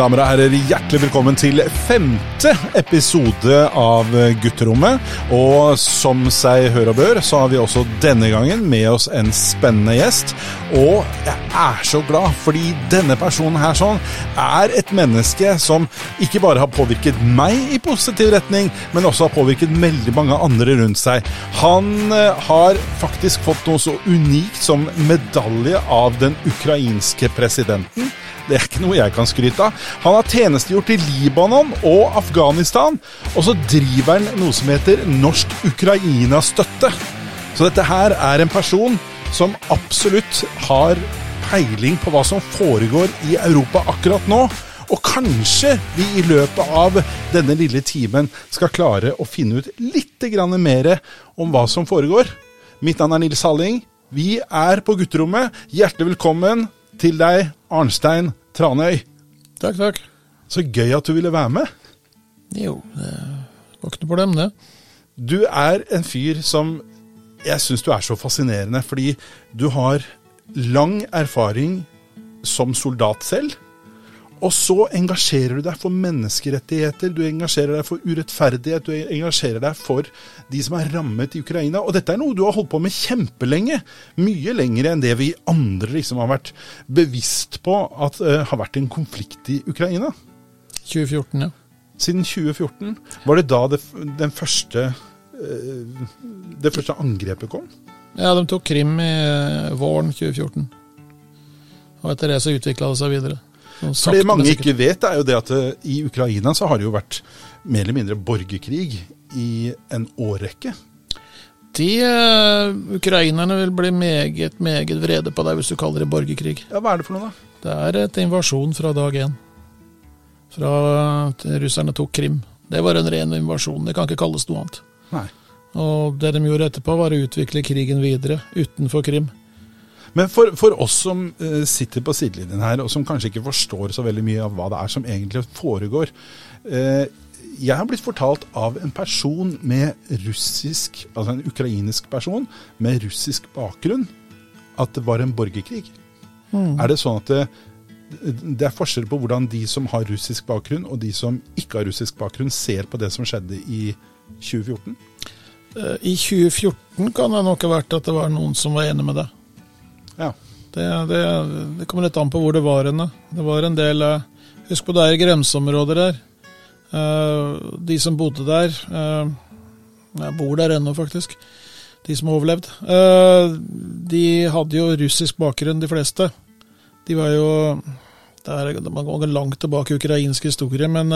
damer og herrer, hjertelig velkommen til femte episode av Gutterommet. Og som seg hør og bør, så har vi også denne gangen med oss en spennende gjest. Og jeg er så glad, fordi denne personen her sånn er et menneske som ikke bare har påvirket meg i positiv retning, men også har påvirket veldig mange andre rundt seg. Han eh, har faktisk fått noe så unikt som medalje av den ukrainske presidenten. Det er ikke noe jeg kan skryte av. Han har tjenestegjort i Libanon og Afghanistan, og så driver han noe som heter Norsk Ukraina-støtte. Så dette her er en person som absolutt har peiling på hva som foregår i Europa akkurat nå. Og kanskje vi i løpet av denne lille timen skal klare å finne ut litt mer om hva som foregår. Mitt navn er Nils Halling. Vi er på gutterommet. Hjertelig velkommen til deg, Arnstein Tranøy. Takk, takk. Så gøy at du ville være med. Jo, det var ikke noe problem, det. Du er en fyr som jeg syns du er så fascinerende, fordi du har lang erfaring som soldat selv. Og så engasjerer du deg for menneskerettigheter, du engasjerer deg for urettferdighet, du engasjerer deg for de som er rammet i Ukraina. Og dette er noe du har holdt på med kjempelenge. Mye lenger enn det vi andre liksom har vært bevisst på at uh, har vært en konflikt i Ukraina. 2014, ja. Siden 2014. Var det da det, den første, uh, det første angrepet kom? Ja, de tok Krim i uh, våren 2014. Og etter det så utvikla det seg videre. For det mange ikke vet, er jo det at eh, i Ukraina så har det jo vært mer eller mindre borgerkrig i en årrekke. De uh, ukrainerne vil bli meget, meget vrede på deg hvis du kaller det borgerkrig. Ja, Hva er det for noe, da? Det er et invasjon fra dag én. Fra russerne tok Krim. Det var en ren invasjon. Det kan ikke kalles noe annet. Nei. Og det de gjorde etterpå, var å utvikle krigen videre utenfor Krim. Men for, for oss som uh, sitter på sidelinjen her, og som kanskje ikke forstår så veldig mye av hva det er som egentlig foregår uh, Jeg har blitt fortalt av en person med russisk, altså en ukrainsk person med russisk bakgrunn, at det var en borgerkrig. Mm. Er det sånn at det, det er forskjell på hvordan de som har russisk bakgrunn, og de som ikke har russisk bakgrunn, ser på det som skjedde i 2014? Eh, I 2014 kan det nok ha vært at det var noen som var enig med det. Ja. Det, det, det, kommer litt an på hvor det var henne. Det var en del eh, Husk på det er grenseområder der. Eh, de som bodde der eh, Jeg bor der ennå, faktisk. De som har overlevd. De hadde jo russisk bakgrunn, de fleste. De var jo er, Man går langt tilbake i ukrainsk historie, men,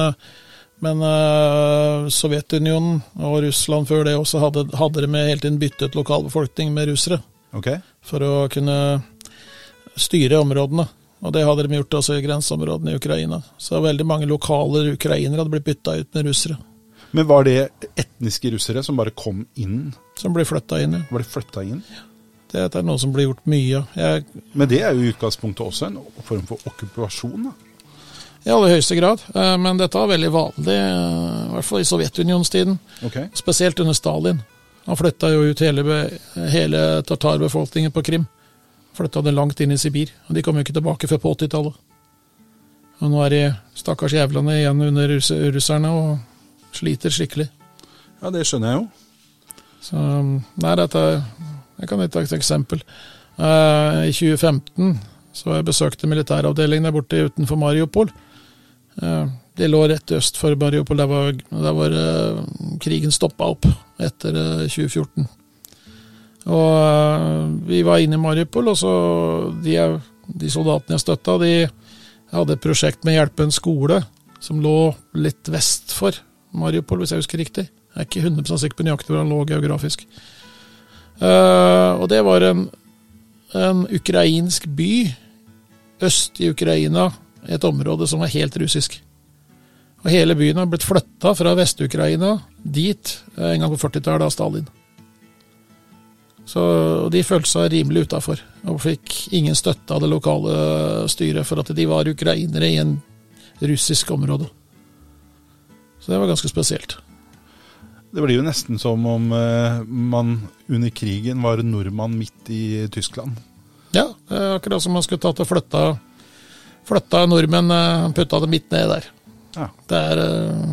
men Sovjetunionen og Russland før det også hadde, hadde det med helt tiden byttet lokalbefolkning med russere. Okay. For å kunne styre områdene. Og det hadde de gjort også i grenseområdene i Ukraina. Så veldig mange lokale ukrainere hadde blitt bytta ut med russere. Men var det etniske russere som bare kom inn? Som ble flytta inn, ja. Var de flytta inn? Ja. Det er noe som blir gjort mye av. Men det er jo i utgangspunktet også en form for okkupasjon? da? I aller høyeste grad. Eh, men dette var veldig vanlig, eh, i hvert fall i Sovjetunionstiden. Okay. Spesielt under Stalin. Han flytta jo ut hele, hele tatarbefolkningen på Krim. Flytta det langt inn i Sibir. Og de kom jo ikke tilbake før på 80-tallet. Og nå er de stakkars jævlene igjen under russerne og sliter skikkelig. Ja, det skjønner jeg jo. Så, nei, dette Jeg kan ta et eksempel. Uh, I 2015 så jeg besøkte militæravdelingen der borte utenfor Mariupol. Uh, det lå rett øst for Mariupol. Der var, der var uh, krigen stoppa opp etter 2014. Og uh, vi var inne i Mariupol, og så de, de soldatene jeg støtta, de hadde et prosjekt med å hjelpe en skole som lå litt vest for Mariupol, hvis jeg husker riktig. Jeg er ikke 100 sikker på nøyaktig hvor han lå geografisk. Uh, og det var en, en ukrainsk by øst i Ukraina, et område som var helt russisk. Og hele byen har blitt flytta fra Vest-Ukraina dit en gang på 40-tallet av Stalin. Så De følte seg rimelig utafor, og fikk ingen støtte av det lokale styret for at de var ukrainere i en russisk område. Så det var ganske spesielt. Det blir jo nesten som om uh, man under krigen var nordmann midt i Tyskland. Ja, akkurat som man skulle tatt og flytta Flytta nordmenn, eh, putta det midt ned der. Ja. Det er eh,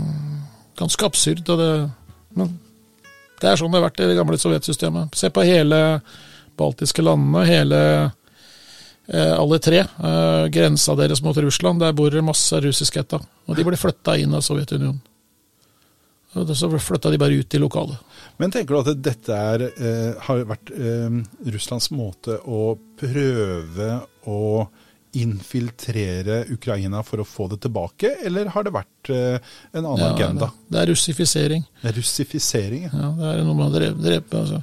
ganske absurd. Og det, men det er sånn det har vært i det gamle sovjetsystemet. Se på hele baltiske landene, hele eh, alle tre. Eh, grensa deres mot Russland, der bor det masse russiskætta. Og de ble flytta inn av Sovjetunionen. Og så flytta de bare ut i lokalet. Men tenker du at dette er, har vært Russlands måte å prøve å infiltrere Ukraina for å få det tilbake, eller har det vært eh, en annen Ja, agenda? Det, det er russifisering. Russifisering, ja. Ja, det er noe man drev, drev. Altså.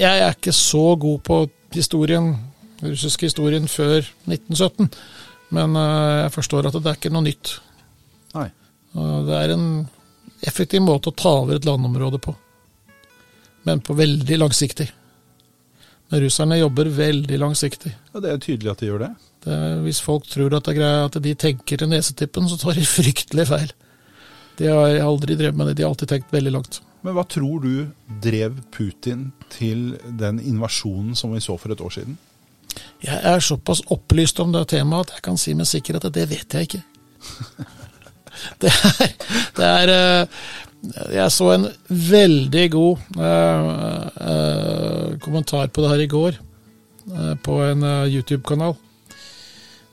Jeg er ikke så god på historien, den russiske historien før 1917, men eh, jeg forstår at det er ikke noe nytt. Nei. Det er en effektiv måte å ta over et landområde på, men på veldig langsiktig. Men russerne jobber veldig langsiktig. Ja, det er tydelig at de gjør det. Det er, hvis folk tror at, at de tenker til nesetippen, så tar de fryktelig feil. De har aldri drevet med det, de har alltid tenkt veldig langt. Men hva tror du drev Putin til den invasjonen som vi så for et år siden? Jeg er såpass opplyst om det temaet at jeg kan si med sikkerhet at det vet jeg ikke. Det er, det er eh, Jeg så en veldig god eh, eh, kommentar på det her i går, eh, på en eh, YouTube-kanal.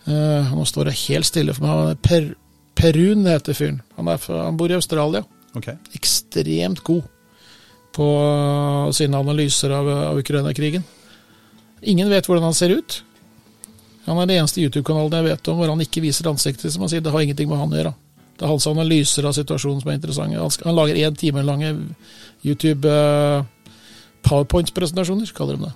Eh, nå står det helt stille for meg. Er per, Perun heter fyren. Han, han bor i Australia. Okay. Ekstremt god på eh, sine analyser av, av Ukraina-krigen. Ingen vet hvordan han ser ut. Han er den eneste YouTube-kanalen jeg vet om hvor han ikke viser ansiktet. Som han sier, Det har ingenting med han å gjøre. Det er hans analyser av situasjonen som er interessante. Han, skal, han lager én time lange YouTube uh, powerpoint-presentasjoner, kaller de det.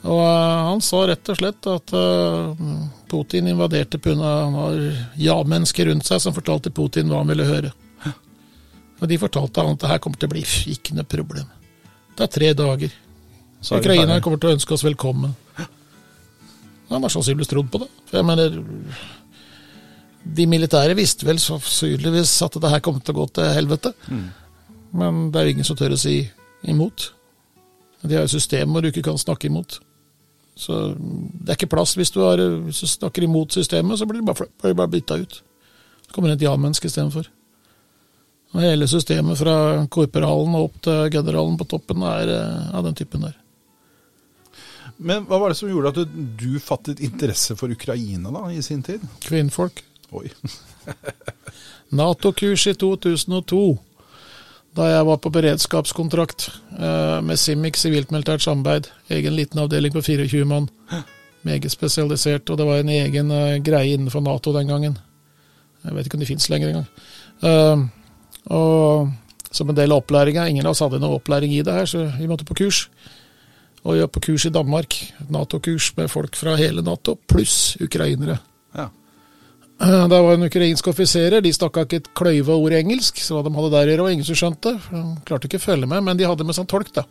Og eh, han sa rett og slett at eh, Putin invaderte pga. han har ja-mennesker rundt seg som fortalte Putin hva han ville høre. Og de fortalte han at det her kommer til å bli ikke noe problem. Det er tre dager. Så er Ukraina kommer til å ønske oss velkommen. Han har sannsynligvis trodd på det. For jeg mener, de militære visste vel sannsynligvis at det her kom til å gå til helvete. Mm. Men det er jo ingen som tør å si imot. De har jo systemer du ikke kan snakke imot. Så det er ikke plass hvis du, har, hvis du snakker imot systemet, så blir det bare, blir bare bytta ut. Så kommer det et ja-menneske istedenfor. Hele systemet fra korporalen og opp til generalen på toppen er eh, av den typen der. Men hva var det som gjorde at du, du fattet interesse for Ukraina da, i sin tid? Kvinnfolk. Oi. Nato-kurs i 2002, da jeg var på beredskapskontrakt eh, med Simic sivilt-militært samarbeid. Egen liten avdeling på 24 mann. Meget spesialisert, og det var en egen eh, greie innenfor Nato den gangen. Jeg vet ikke om de fins lenger engang. Eh, og som en del av opplæringa, ingen av oss hadde noe opplæring i det her, så vi måtte på kurs. Og vi var på kurs i Danmark. Nato-kurs med folk fra hele Nato, pluss ukrainere. Ja. Eh, Det var en ukrainsk offiserer, de snakka ikke et kløyva ord engelsk, så hva de hadde der å gjøre, var ingen som skjønte. for De klarte ikke å følge med, men de hadde med seg en tolk, da.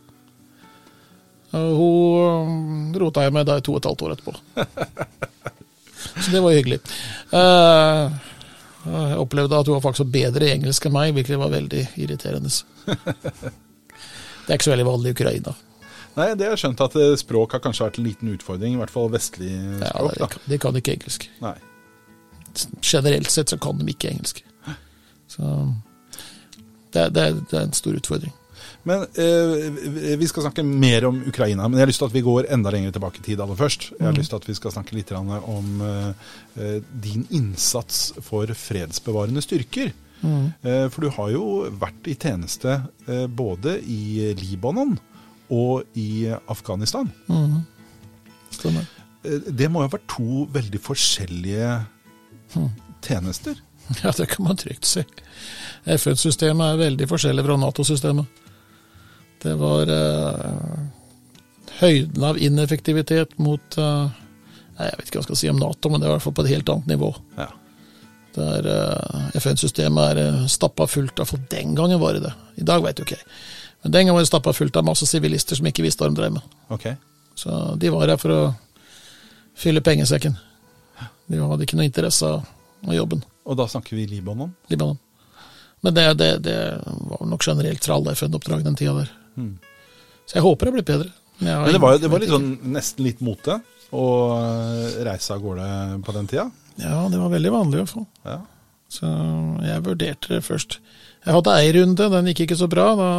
Hun eh, rota jeg med da i to og et halvt år etterpå. Så det var hyggelig. Eh, Jeg opplevde at hun var faktisk bedre i engelsk enn meg, hvilket var veldig irriterende. Det er ikke så veldig vanlig i Ukraina. Nei, det har jeg skjønt at eh, språk har kanskje vært en liten utfordring, i hvert fall vestlig Ja, språk. de, kan, de kan ikke engelsk. Nei. Generelt sett så kan de ikke engelsk. Så det, det, det er en stor utfordring. Men eh, vi skal snakke mer om Ukraina, men jeg har lyst til at vi går enda lenger tilbake i tid aller først. Jeg har lyst til at vi skal snakke litt om eh, eh, din innsats for fredsbevarende styrker. Eh, for du har jo vært i tjeneste eh, både i Libanon og i Afghanistan. Mm. Det må jo ha vært to veldig forskjellige tjenester. Ja, det kan man trygt si. FN-systemet er veldig forskjellig fra Nato-systemet. Det var eh, høyden av ineffektivitet mot eh, Jeg vet ikke hva jeg skal si om Nato, men det er i hvert fall på et helt annet nivå. Ja. Der eh, FN-systemet er uh, stappa fullt av For den gangen var det det. I dag vet du ikke. Men den gangen var det stappa fullt av masse sivilister som ikke visste hva de drev med. Okay. Så de var her for å fylle pengesekken. De hadde ikke noe interesse av, jobben. Og da snakker vi Libanon. Libanon. Men det, det, det var nok generelt fra alle FN-oppdrag den tida der. Så jeg håper det blir bedre. Men, Men det var, det var litt sånn nesten litt mote å reise av gårde på den tida. Ja, det var veldig vanlig å få. Ja. Så jeg vurderte det først. Jeg hadde ei runde, den gikk ikke så bra. Da,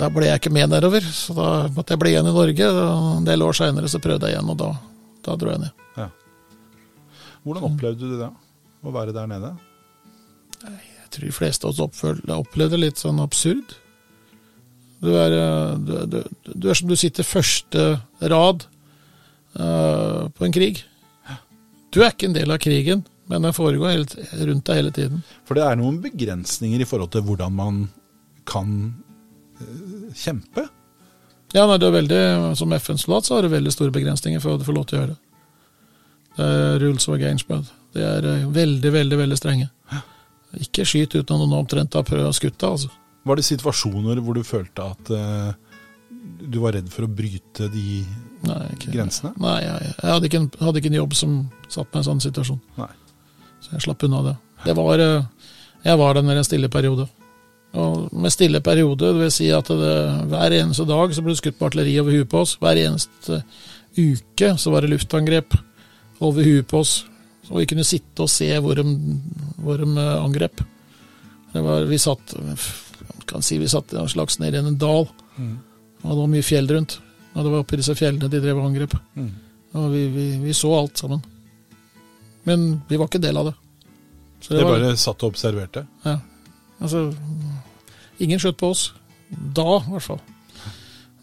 da ble jeg ikke med nedover, så da måtte jeg bli igjen i Norge. En del år seinere så prøvde jeg igjen, og da, da dro jeg ned. ja. Hvordan opplevde du det, å være der nede? Jeg tror de fleste av oss opplevde det litt sånn absurd. Du er, eh, du, du, du er som du sitter første rad uh, på en krig. Du er ikke en del av krigen, men den foregår helt, rundt deg hele tiden. For det er noen begrensninger i forhold til hvordan man kan uh, kjempe. Ja, nei, det er veldig, Som FN-soldat så har du veldig store begrensninger for å få lov til å gjøre det. Det er rules of engagement. Det er eh, veldig, veldig veldig strenge. Ikke skyt uten at noen omtrent har prøvd å skutte, altså. Var det situasjoner hvor du følte at uh, du var redd for å bryte de Nei, ikke, grensene? Nei, jeg, jeg hadde, ikke en, hadde ikke en jobb som satt meg i en sånn situasjon. Nei. Så jeg slapp unna det. Det var eh, Jeg var der i en stille periode. Og med stille periode, det vil si at det, hver eneste dag så ble det skutt på artilleri over huet på oss. Hver eneste uke så var det luftangrep over huet på oss. Så vi kunne sitte og se hvor de, hvor de eh, angrep. Det var, vi satt kan si vi satt en slags nede i en dal. Og det var mye fjell rundt. Og det var oppi disse fjellene de drev og angrep. Mm. Og vi, vi, vi så alt sammen. Men vi var ikke del av det. Så Det var- bare satt og observerte? ja. Altså, ingen skjøt på oss. Da, i hvert fall.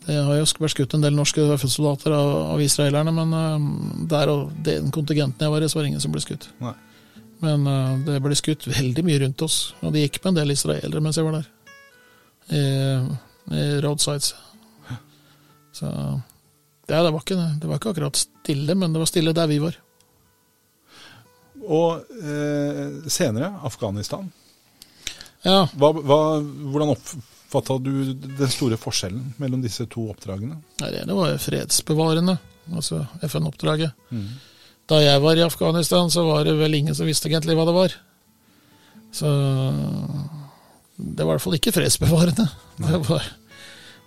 Det har jo vært skutt en del norske FN-soldater av, av israelerne, men uh, der og den kontingenten jeg var i, så var det ingen som ble skutt. Nei. Men uh, det ble skutt veldig mye rundt oss, og det gikk med en del israelere mens jeg var der. I, i roadsides. Så ja, det var, ikke, det var ikke akkurat stille, men det var stille der vi var. Og eh, senere Afghanistan. Ja, Hva, hva, hvordan oppfatta du den store forskjellen mellom disse to oppdragene? Nei, det ene var fredsbevarende, altså FN-oppdraget. Da jeg var i Afghanistan, så var det vel ingen som visste egentlig hva det var. Så det var i hvert fall ikke fredsbevarende. Det var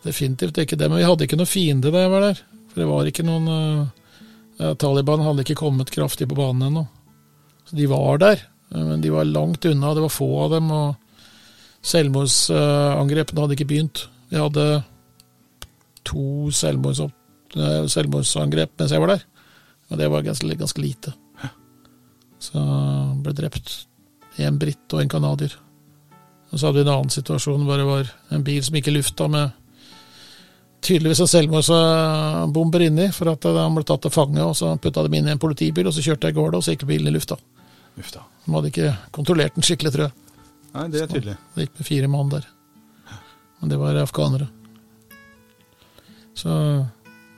definitivt ikke det. Men vi hadde ikke noe fiende da jeg var der. For det var ikke noen uh, Taliban hadde ikke kommet kraftig på banen ennå. Så de var der, eh, men de var langt unna. Det var få av dem. og Selvmordsangrepene hadde ikke begynt. Vi hadde to selvmordsopp- selvmordsangrep mens jeg var der, og det var ganske, ganske lite. Så ble drept en britt og en canadier. Og så hadde vi en annen situasjon hvor det var en bil som gikk i lufta med tydeligvis en selvmordsbomber inni, for at han ble tatt til fange, og så putta dem inn i en politibil, og så kjørte jeg i gårde, og så gikk bilen i lufta. Ufta. De hadde ikke kontrollert den skikkelig, tror jeg. Nei, det er tydelig. Det gikk med fire mann der. Men det var afghanere. Så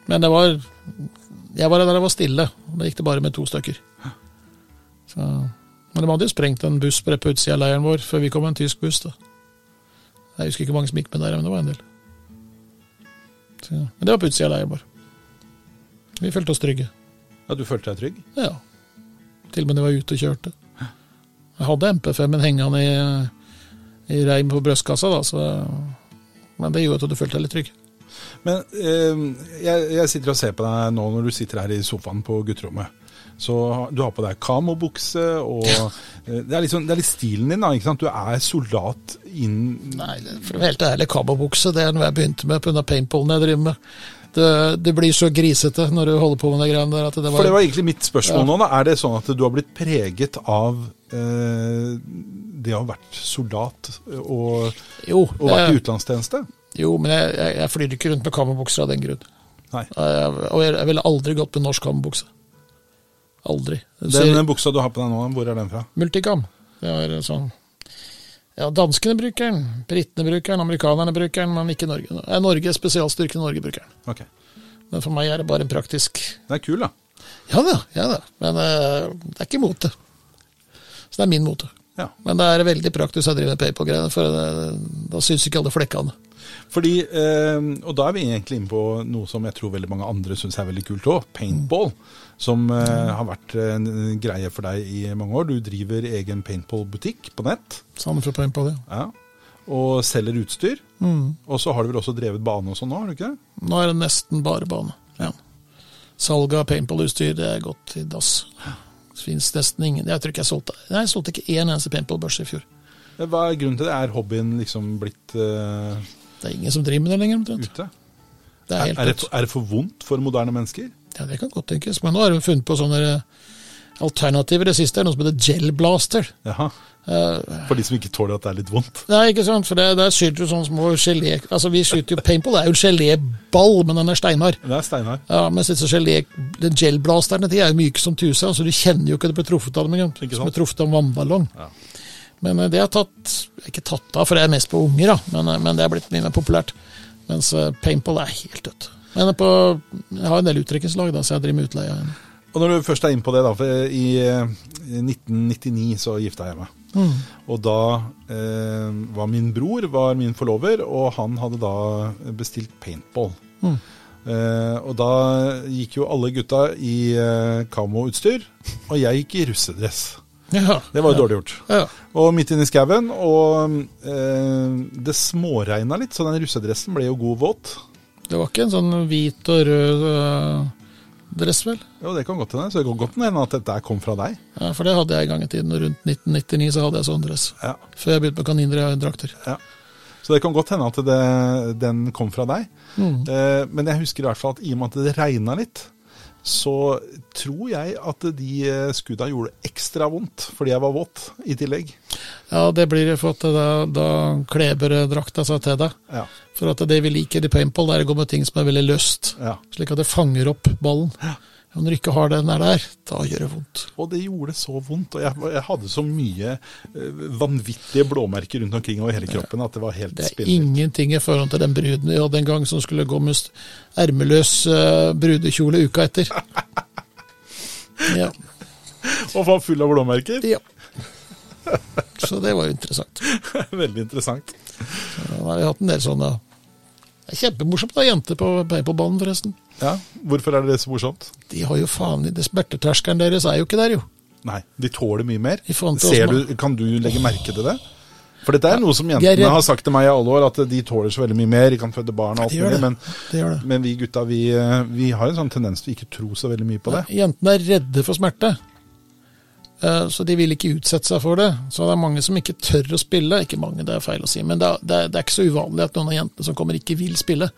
Men det var Jeg var der det var stille. og Da gikk det bare med to stykker. Så, men de hadde jo sprengt en buss på utsida av leiren vår før vi kom med en tysk buss. da. Jeg husker ikke hvor mange som gikk med der, men det var en del. Så, men det var på utsida av leiren vår. Vi følte oss trygge. Ja, Du følte deg trygg? Ja. Til og med da jeg var ute og kjørte. Jeg hadde MP5-en hengende i, i reim på brystkassa, da, så Men det gjorde at du følte deg litt trygg. Men eh, jeg, jeg sitter og ser på deg nå når du sitter her i sofaen på gutterommet. Så Du har på deg kamobukse, og eh, det, er liksom, det er litt stilen din. da, ikke sant? Du er soldat inn Nei, for å være helt ærlig, kamobukse det er noe jeg begynte med pga. paintballen jeg driver med. Det, det blir så grisete når du holder på med de greiene der. at det For det var egentlig mitt spørsmål Ja. nå. da, Er det sånn at du har blitt preget av eh, det å ha vært soldat og, Jo, og vært i jeg, utenlandstjeneste? jo men jeg, jeg, jeg flyr ikke rundt med kammerbukser av den grunn. Nei. Jeg, og jeg, jeg ville aldri gått med norsk kammerbukse. Aldri. Ser- Den buksa du har på deg nå, hvor er den fra? Multicam. Det er sånn Ja, danskene bruker den, britene bruker den, amerikanerne bruker den, men ikke Norge. Eh, Norge, Spesialstyrkene Norge bruker den. Ok. Men for meg er det bare en praktisk Det er kul, da. Ja da, ja da. Men eh, det er ikke mote. Så det er min mote. Ja. Men det er veldig praktisk å drive med PayPal-greiene, for det, da syns ikke alle flekkene. Fordi, eh, Og da er vi egentlig inne på noe som jeg tror veldig mange andre syns er veldig kult òg. Paintball. Som eh, har vært en greie for deg i mange år. Du driver egen paintball-butikk på nett. Samme fra Paintball, ja. Ja. Og selger utstyr. Mm. Og så har du vel også drevet bane og sånn nå, har du ikke det? Nå er det nesten bare bane. Ja. Salget av paintball-utstyr det er gått i dass. Det fins nesten ingen Jeg tror ikke jeg solgte Nei, jeg solgte ikke én eneste paintballbørse i fjor. Hva er grunnen til det? Er hobbyen liksom blitt uh, Det er ingen som driver med det lenger, omtrent. ute? Det er Er, helt er, det, er det for vondt for moderne mennesker? Ja, det kan godt tenkes. Men nå har de funnet på sånne eh, alternativer. Det siste er noe som heter gel blaster. Jaha. Eh, For de som ikke tåler at det er litt vondt? Nei, ikke sant, for det, der skyter du sånne små gelé... Altså, vi skyter jo paintball, det er jo geléball, men den er steinhard. Det er. Ja, mens disse gelé... Den gelblasterne, de er jo myke som tusa, så du kjenner jo ikke du blir truffet av dem engang. Som blir truffet av en vannballong. Ja. Men eh, det har tatt Ikke tatt av, for det er mest på unger, da, men, men det er blitt mye mer populært. Mens paintball er helt dødt. Men på, jeg har en del uttrekkingslag, da, så jeg driver med utleie. Og når du først er inne på det, da, for i eh, 1999 så gifta jeg meg. Mm. Og da eh, var min bror var min forlover, og han hadde da bestilt paintball. Mm. Eh, og da gikk jo alle gutta i eh, kamoutstyr, og jeg gikk i russedress. Ja, Det var jo ja. dårlig gjort. Ja. Og midt inne i skauen, og eh, det småregna litt, så den russedressen ble jo god våt. Det var ikke en sånn hvit og rød øh, dress, vel? Jo, det kan godt hende. Så det kan godt hende at dette kom fra deg. Ja, For det hadde jeg en gang i tiden. Rundt 1999 så hadde jeg sånn dress. Ja. Før jeg begynte med kanindrakter. Ja. Så det kan godt hende at det, den kom fra deg. Mm. Eh, men jeg husker i hvert fall at i og med at det regna litt, så tror jeg at de eh, skudda gjorde ekstra vondt fordi jeg var våt i tillegg. Ja, det blir det for at da, da kleber drakta seg til deg. Ja. For at det vi liker i paintball, er å gå med ting som er veldig løst. ja. Slik at det fanger opp ballen. Og når du ikke har den der, der, da gjør det vondt. Og det gjorde så vondt. Og jeg, jeg hadde så mye eh, vanvittige blåmerker rundt omkring over hele kroppen at det var helt Det er spinnvilt. ingenting i forhold til den bruden vi hadde en gang som skulle gå med ermeløs uh, brudekjole uka etter. Ja. Og var full av blåmerker. ja. Så det var jo interessant. Veldig interessant. Da har vi hatt en del sånne Det er kjempemorsomt å ha jenter på paintballbanen, forresten. Ja, Hvorfor er det så morsomt? De har jo faen i det Smerteterskelen deres er jo ikke der, jo. Nei, de tåler mye mer. Du, kan du legge merke til det? For dette er noe som jentene har sagt til meg i alle år, at de tåler så veldig mye mer. De kan føde barn og alt mulig. Men, men vi gutta, vi, eh, vi har en sånn tendens til å ikke tro så veldig mye på det. Jentene er redde for smerte. Eh, Så de vil ikke utsette seg for det. Så det er mange som ikke tør å spille. Ikke mange, det er feil å si, men det er, det er, det er ikke så uvanlig at noen av jentene som kommer, ikke vil spille.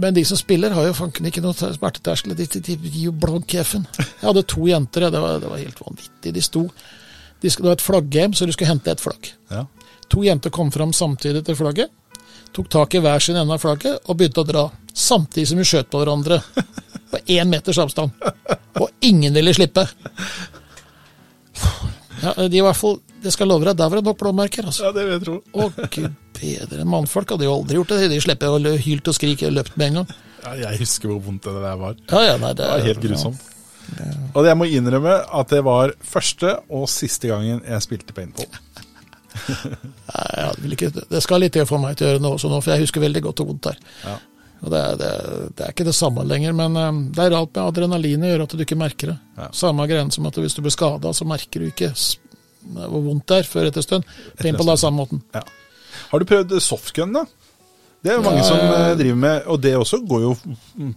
Men de som spiller, har jo fanken ikke noe smerteterskel. De, de, de gir jo blank i F-en. Jeg hadde to jenter, det var, det var helt vanvittig. De sto de skulle, Det var et flaggame, så de skulle hente et flagg. Ja. To jenter kom fram samtidig til flagget, tok tak i hver sin ende av flagget og begynte å dra. Samtidig som vi skjøt på hverandre. På én meters avstand. Og ingen ville slippe. Ja, de i hvert fall, Det skal jeg love deg, der var det nok blåmerker. altså. ja, det vil jeg tro. Å, gud bedre. Mannfolk hadde jo aldri gjort det. De slipper å hylt og skrike og løpt med en gang. Ja, jeg husker hvor vondt det der var. Ja, ja, nei, det, Det var helt grusomt. Og jeg må innrømme at det var første og siste gangen jeg spilte paintball. Nei, det skal litt til for meg til å gjøre noe sånt, for jeg husker veldig godt og vondt det er. Ja. Og det, er- det, det er ikke det samme lenger, men eh, det er alt med adrenalinet gjør at du ikke merker det. Ja. Samme greien som at hvis du blir skada, så merker du ikke hvor vondt det er før etter stund. Paintball er samme måten. Ja. Har du prøvd softgun, da? Det er jo mange som eh, driver med, og det også går jo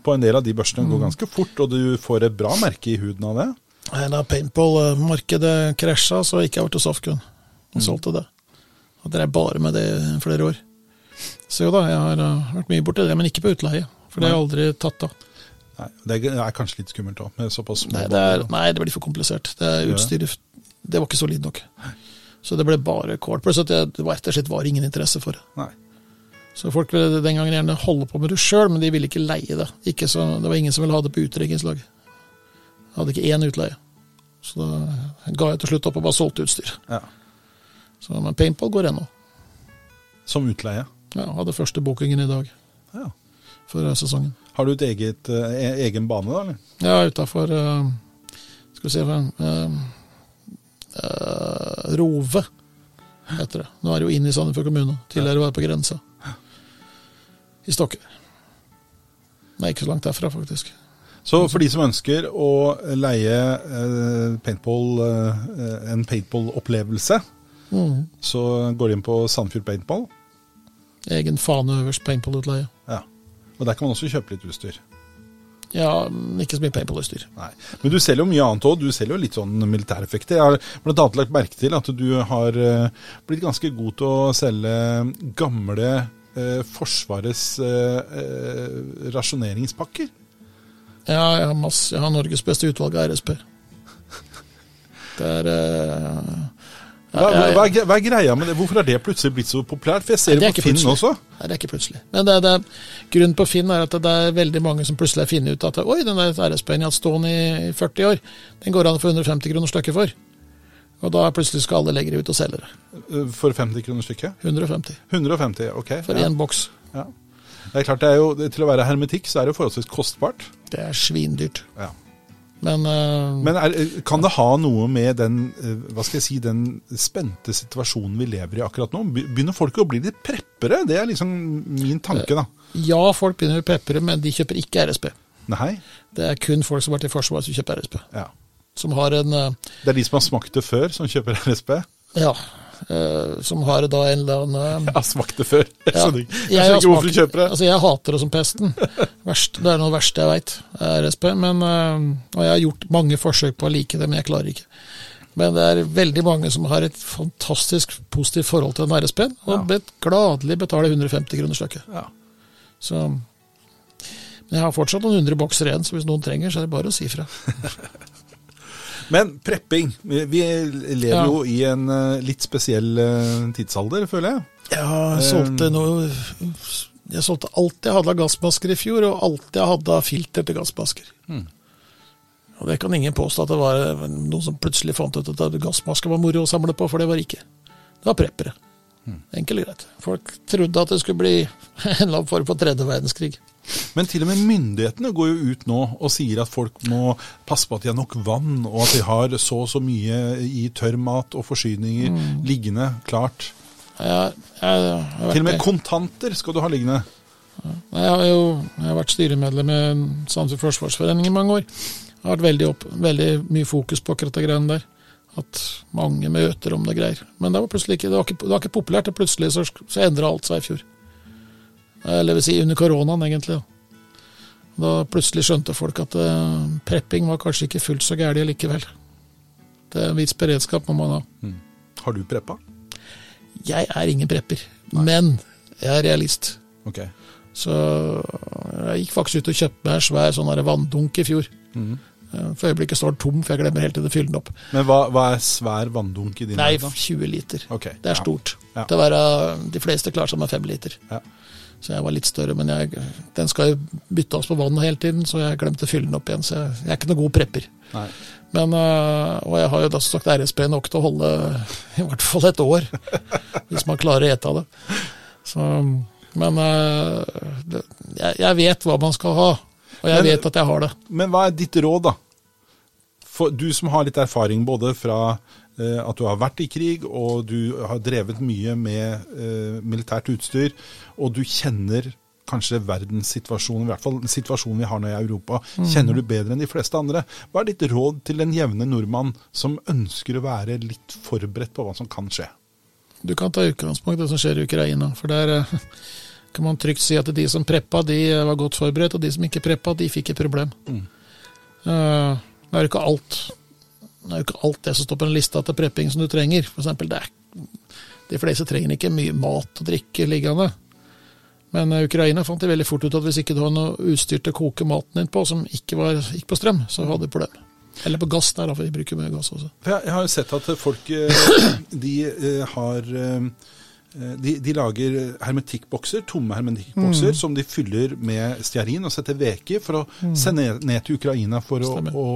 på en del av de børsene Mm. går ganske fort, og du får et bra merke i huden av det. Nei, Da paintball-markedet krasja, så gikk jeg over til softgun og Mm. solgte det. Og drev bare med det i flere år. Så jo da, jeg har eh, vært mye borti det, men ikke på utleie. For det har jeg aldri tatt av. Nei, det er kanskje litt skummelt òg, med såpass små Nei det, er, nei, det blir for komplisert. Det er utstyret Det var ikke solid nok. Så det ble bare kål. Pluss at det, rett og slett var ingen interesse for det. Nei. Så folk ville den gangen gjerne holde på med det sjøl, men de ville ikke leie det. Ikke så, det var ingen som ville ha det på utdrikningslag. Hadde ikke én utleie. Så da ga jeg til slutt opp og bare solgte utstyr. Ja. Så, men paintball går ennå. Som utleie. Ja, hadde første bookingen i dag Ja. for eh, sesongen. Har du et eget, eh, e- egen bane, da? eller? Ja, utafor Skal vi se uh, uh, Rove heter det. Nå er det jo inn i Sandefjord kommune. Tidligere var det på grensa. I Stokke. Nei, ikke så langt derfra, faktisk. Så for de som ønsker å leie eh, paintball, eh, en paintball-opplevelse, Mm. så går de inn på Sandfjord Paintball. Egen fane øverst, paintball-utleie. Ja. Og der kan man også kjøpe litt utstyr. Ja, ikke så mye paintballutstyr. Men du selger jo mye annet òg. Du selger jo litt sånn militæreffekter. Jeg har bl.a. lagt merke til at du har eh, blitt ganske god til å selge gamle eh, Forsvarets eh, eh, rasjoneringspakker. Ja, jeg har, masse, jeg har Norges beste utvalg av RSP. Det er eh, Hva, hva, hva er greia med det? Hvorfor har det plutselig blitt så populært? For jeg ser Nei, det på Finn plutselig. også. Nei, det er ikke plutselig. Men det, det, grunnen på Finn er at det er veldig mange som plutselig har funnet ut at oi, den der RSP-en jeg har hatt stående i 40 år, den går an å få 150 kroner stykket for. Og da plutselig skal alle legge det ut og selge det. Eh, For 50 kroner stykket? 150 150, ok. for ja. boks. Ja. Det er klart, det er jo, Til å være hermetikk så er det jo forholdsvis kostbart. Det er svindyrt. Ja. Men, uh, Men er, kan det ha noe med den eh, hva skal jeg si, den spente situasjonen vi lever i akkurat nå? Begynner folk å bli litt preppere? Det er liksom min tanke, da. ja, folk begynner å bli preppere, men de kjøper ikke RSP. Nei? Det er kun folk som har vært i Forsvaret som kjøper RSP. Ja. Som har en eh, Det er de som har smakt det før, som kjøper RSP? Ja. Eh, som har da en eller annen Jeg har smakt det før. Jeg Ja, skjønner ikke, jeg jeg skjønner ikke hvorfor du kjøper det. Altså, jeg hater det som pesten. Verst, det er noe av det verste jeg veit, RSP. Men, øh, og jeg har gjort mange forsøk på å like det, men jeg klarer ikke. Men det er veldig mange som har et fantastisk positivt forhold til den RSP-en, og Ja. gladelig betaler 150 kroner stykket. Ja. Så Men jeg har fortsatt noen hundre bokser igjen, så hvis noen trenger, så er det bare å si fra. Men prepping. Vi lever Ja. jo i en eh, litt spesiell eh, tidsalder, føler jeg. Ja, jeg solgte noe Jeg solgte alt jeg hadde av gassmasker i fjor, og alt jeg hadde av filter til gassmasker. Og det kan ingen påstå at det var noen som plutselig fant ut at gassmasker var moro å samle på, for det var ikke. Det var preppere. Enkelt og greit. Folk trodde at det skulle bli en eller annen form for tredje verdenskrig. Men til og med myndighetene går jo ut nå og sier at folk må passe på at de har nok vann, og at de har så og så mye i tørrmat og forsyninger liggende klart. Ja, jeg, jeg, Til og med kontanter skal du ha liggende. jeg har jo jeg har vært styremedlem i Sandefjord Forsvarsforening i mange år. Jeg har vært veldig, opp, veldig mye fokus på akkurat de greiene der. At mange møter om det greier. Men det var plutselig ikke, det var ikke, det var ikke populært, og plutselig så, så endra alt seg i fjor. Eller vil si under koronaen, egentlig. Da, da plutselig skjønte folk at uh, prepping var kanskje ikke fullt så gærent likevel. Det er En viss beredskap må man ha. Har du preppa? Jeg er ingen prepper, men jeg er realist. Ok. Så jeg gikk faktisk ut og kjøpte meg en svær sånn vanndunk i fjor. Mhm. Eh, For øyeblikket står den tom, for jeg glemmer hele tiden å fylle den opp. Men hva, hva er svær vanndunk i din Nei, verden, da? 20 liter. Okay, Det er ja. stort. Ja. Til å være, de fleste klarer seg med 5 liter. Ja. Så jeg var litt større, men jeg, den skal jo bytte oss på vannet hele tiden, så jeg glemte å fylle den opp igjen. Så jeg, jeg er ikke noen god prepper. Nei. Men, eh, og jeg har jo da sagt RSP nok til å holde i hvert fall et år, hvis man klarer å ete av det. Så, men eh, jeg, jeg vet hva man skal ha, og jeg Men- vet at jeg har det. Men hva er ditt råd, da? For du som har litt erfaring både fra eh, at du har vært i krig, og du har drevet mye med eh, militært utstyr, og du kjenner kanskje verdenssituasjonen, i hvert fall situasjonen vi har nå i Europa, kjenner du bedre enn de fleste andre. Hva er ditt råd til den jevne nordmann som ønsker å være litt forberedt på hva som kan skje? Du kan ta utgangspunkt i det som skjer i Ukraina, for der eh, kan man trygt si at de som preppa, de var godt forberedt, og de som ikke preppa, de fikk et problem. Eh, det er jo ikke alt det er jo ikke alt det som står på en lista til prepping som du trenger. For eksempel, det er, de fleste trenger ikke mye mat og drikke liggende. Men eh, Ukraina fant de veldig fort ut at hvis ikke du har noe utstyr til å koke maten din på som ikke var, gikk på strøm, så hadde du problem. Eller på gass der, for de bruker mye gass også. Jeg, har jo sett at folk eh, de har de, de lager hermetikkbokser, tomme hermetikkbokser, som de fyller med stearin og setter veke for å sende ned, til Ukraina for å, å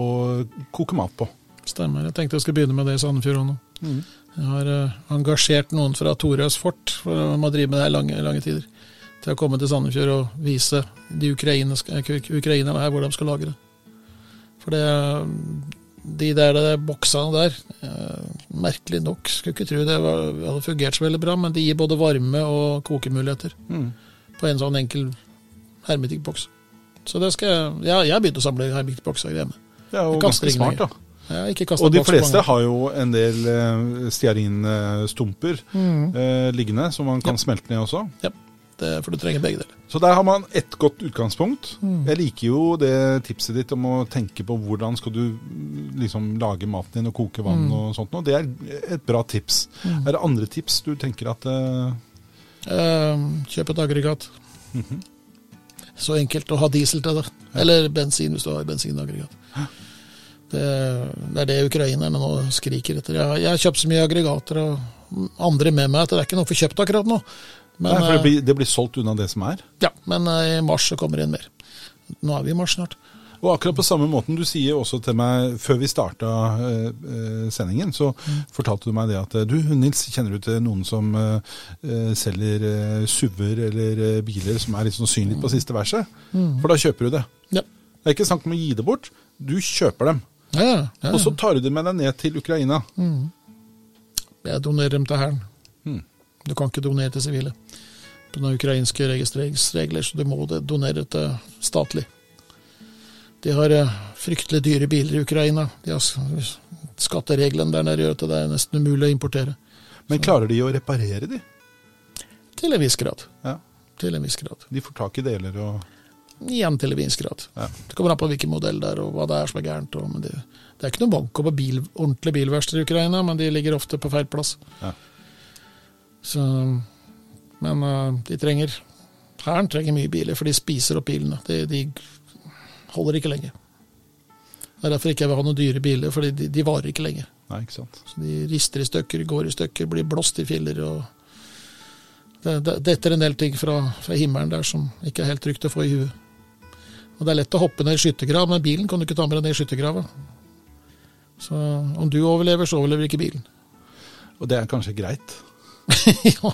koke mat på. Stemmer. Jeg tenkte jeg skulle begynne med det i Sandefjord nå. Jeg har uh, engasjert noen fra Torøs fort, for de har drevet med det her lange, lange tider, til å komme til Sandefjord og vise de eh, ukrainerne her hvor de skal lage det. For det de der de boksene der, eh, merkelig nok, skulle ikke tro det var, hadde fungert så veldig bra, men de gir både varme og kokemuligheter på en sånn enkel hermetikkboks. Så det skal jeg Ja, jeg har begynt å samle hermetikkbokser hjemme. Det er jo ganske smart, da. Og de fleste har jo en del eh, stearinstumper eh, liggende, som man kan smelte ned også. Ja. Det, for du trenger begge deler. Så der har man ett godt utgangspunkt. Jeg liker jo det tipset ditt om å tenke på hvordan skal du mm, liksom lage maten din og koke vann og sånt noe. Det er et bra tips. Er det andre tips du tenker at uh... Eh, kjøp et aggregat. Så enkelt å ha diesel til det. Eller bensin, hvis du har bensinaggregat. Det, det er det ukrainerne nå skriker etter. Jeg, har- jeg har kjøpt så mye aggregater og andre med meg at det er ikke noe for kjøpt akkurat nå. Men, Nei, for det eh, blir, det blir solgt unna det som er. ja, men eh, i mars så kommer det inn mer. Nå er vi i mars snart. Og akkurat på samme måten, du sier også til meg før vi starta eh, eh, sendingen, så fortalte du meg det at du Nils, kjenner du til noen som eh, selger eh, SUV-er eller biler som er litt sånn synlig på siste verset? For da kjøper du det. Ja. Det er ikke snakk om å gi det bort, du kjøper dem. Ja, ja. Og så tar du dem med deg ned til Ukraina. Jeg donerer dem til hæren. Du kan ikke donere til sivile. På noen ukrainske registreringsregler, så du må donere til statlig. De har eh, fryktelig dyre biler i Ukraina. De har Skattereglene der nede gjør at det er nesten umulig å importere. Men klarer de å reparere de? Til en viss grad. Ja. Til en viss grad. De får tak i deler og Igjen til en viss grad. Ja. Det kommer an på hvilken modell det er, og hva det er som er gærent. Og, men det, det er ikke noen bank på bil, ordentlige bilverksteder i Ukraina, men de ligger ofte på feil plass. Ja. Så, men eh, de trenger Hæren trenger mye biler, for de spiser opp bilene. De, de holder ikke lenge. Det er derfor ikke jeg vil ha noen dyre biler, for de, de varer ikke lenge. Nei, ikke sant. Så De rister i stykker, går i stykker, blir blåst i filler. og det, det, en del ting fra, fra himmelen der som ikke er helt trygt å få i huet. Og Det er lett å hoppe ned i skyttergrav, men bilen kan du ikke ta med deg ned i skyttergrava. Så om du overlever, så overlever ikke bilen. Og det er kanskje greit. ja.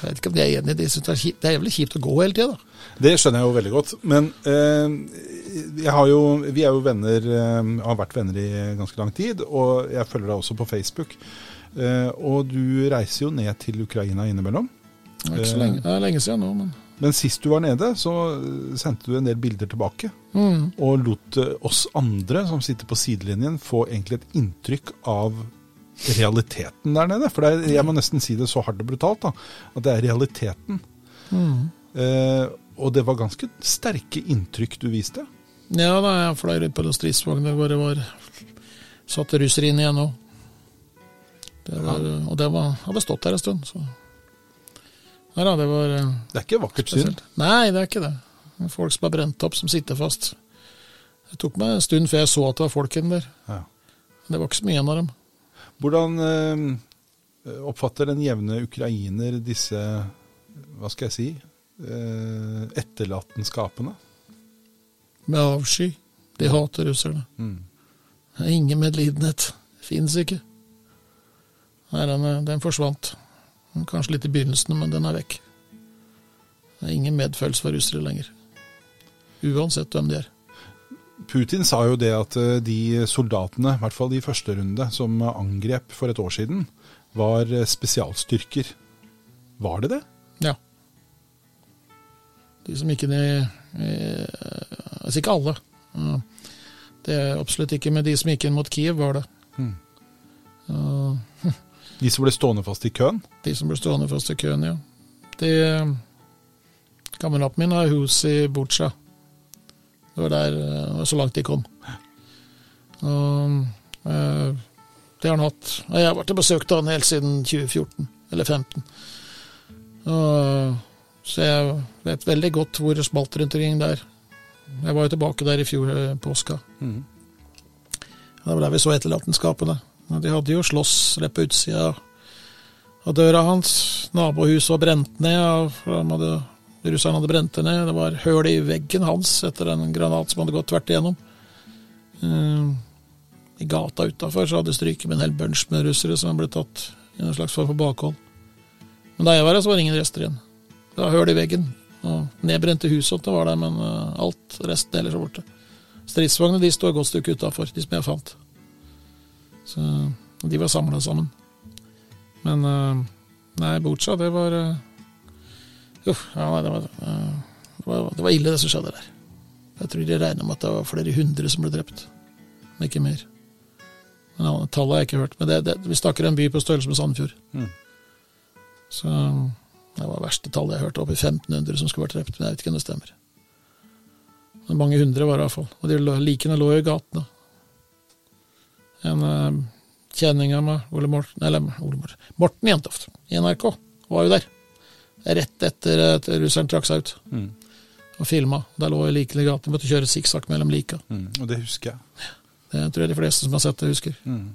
Jeg vet ikke om de er enig i det. Det er det er jævlig kjipt å gå hele tida, da. Det skjønner jeg jo veldig godt. Men eh, jeg har jo, vi er jo venner, eh, har vært venner i ganske lang tid, og jeg følger deg også på Facebook. Eh, og du reiser jo ned til Ukraina innimellom. Det er ikke så lenge, det er lenge siden nå, men Men sist du var nede, så eh, sendte du en del bilder tilbake. mm. Og lot eh, oss andre som sitter på sidelinjen, få egentlig et inntrykk av realiteten der nede. For det er, jeg må nesten si det så hardt og brutalt, da, at det er realiteten. Mm. Eh, og det var ganske sterke inntrykk du viste. Ja, da jeg fløy litt på noen stridsvogner hvor det var satt russere inn igjen òg. Og det var, hadde stått der en stund, så Nei da, det var eh, Det er ikke vakkert syn. Nei, det er ikke det. Folk som er brent opp, som sitter fast. Det tok meg en stund før jeg så at det var folk inni der. Ja. Det var ikke så mye igjen av dem. Hvordan eh, oppfatter den jevne ukrainer disse, hva skal jeg si, eh, etterlatenskapene? Med avsky. De hater russerne. Mm. Det er ingen medlidenhet. Fins ikke. Den, er- den forsvant. Kanskje litt i begynnelsen, men den er vekk. Det er ingen medfølelse for russere lenger. Uansett hvem de er. Putin sa jo det at eh, de soldatene, i hvert fall i første runde, som angrep for et år siden, var eh, spesialstyrker. Var det det? Ja. De som ikke de, i, Altså ikke alle. Det er absolutt ikke, men de som gikk inn mot Kiev, var det. Mm. De som ble stående fast i køen? de som ble stående fast i køen, ja. De, kameraten min har hus i Butsja. Det var der eh, så langt de kom. Og, eh, det har han hatt. Og Jeg har vært og besøkt han helt siden 2014, eller 2015. Og, så jeg vet veldig godt hvor det smalt rundt omkring der. Jeg var jo tilbake der i fjor eh, påska. Mm. Det var der vi så etterlatenskapene. De hadde jo slåss rett på utsida av døra hans. Nabohuset var brent ned. og de hadde, Russerne hadde brent det ned. Det var høl i veggen hans etter en granat som hadde gått tvert igjennom. Eh, I gata utafor hadde de stryket med en hel bunch med russere som ble tatt i en slags form for bakhold. Men da jeg var her, så var det ingen rester igjen. Det var høl i veggen. Og nedbrente hus og det var der, men eh, alt resten ellers var borte. Stridsvognene de står godt stykke utafor, de som jeg fant. Så de var samla sammen. Men eh, nei, Butsja, det var uh, Uff, ja, det var, det var Det var ille, det som skjedde der. Jeg tror de regna med at det var flere hundre som ble drept, men ikke mer. Men Tallet har jeg ikke hørt, men det, det, vi snakker en by på størrelse med Sandefjord. Mm. Så Det var verste tallet jeg hørte, oppi i 1500 som skulle vært drept. Men jeg vet ikke om det stemmer. Men mange hundre var det iallfall. Og de likene lå jo i gatene. En eh, kjenning av meg, Ole Morten, eller Ole Morten, Morten Jentoft i NRK, var jo der. Rett etter at russeren trakk seg ut. Mm. Og filma. Der lå jeg likene i gata. Måtte kjøre sikksakk mellom lika. Mm. Og det husker jeg. Det tror jeg de fleste som har sett det, husker. Mm.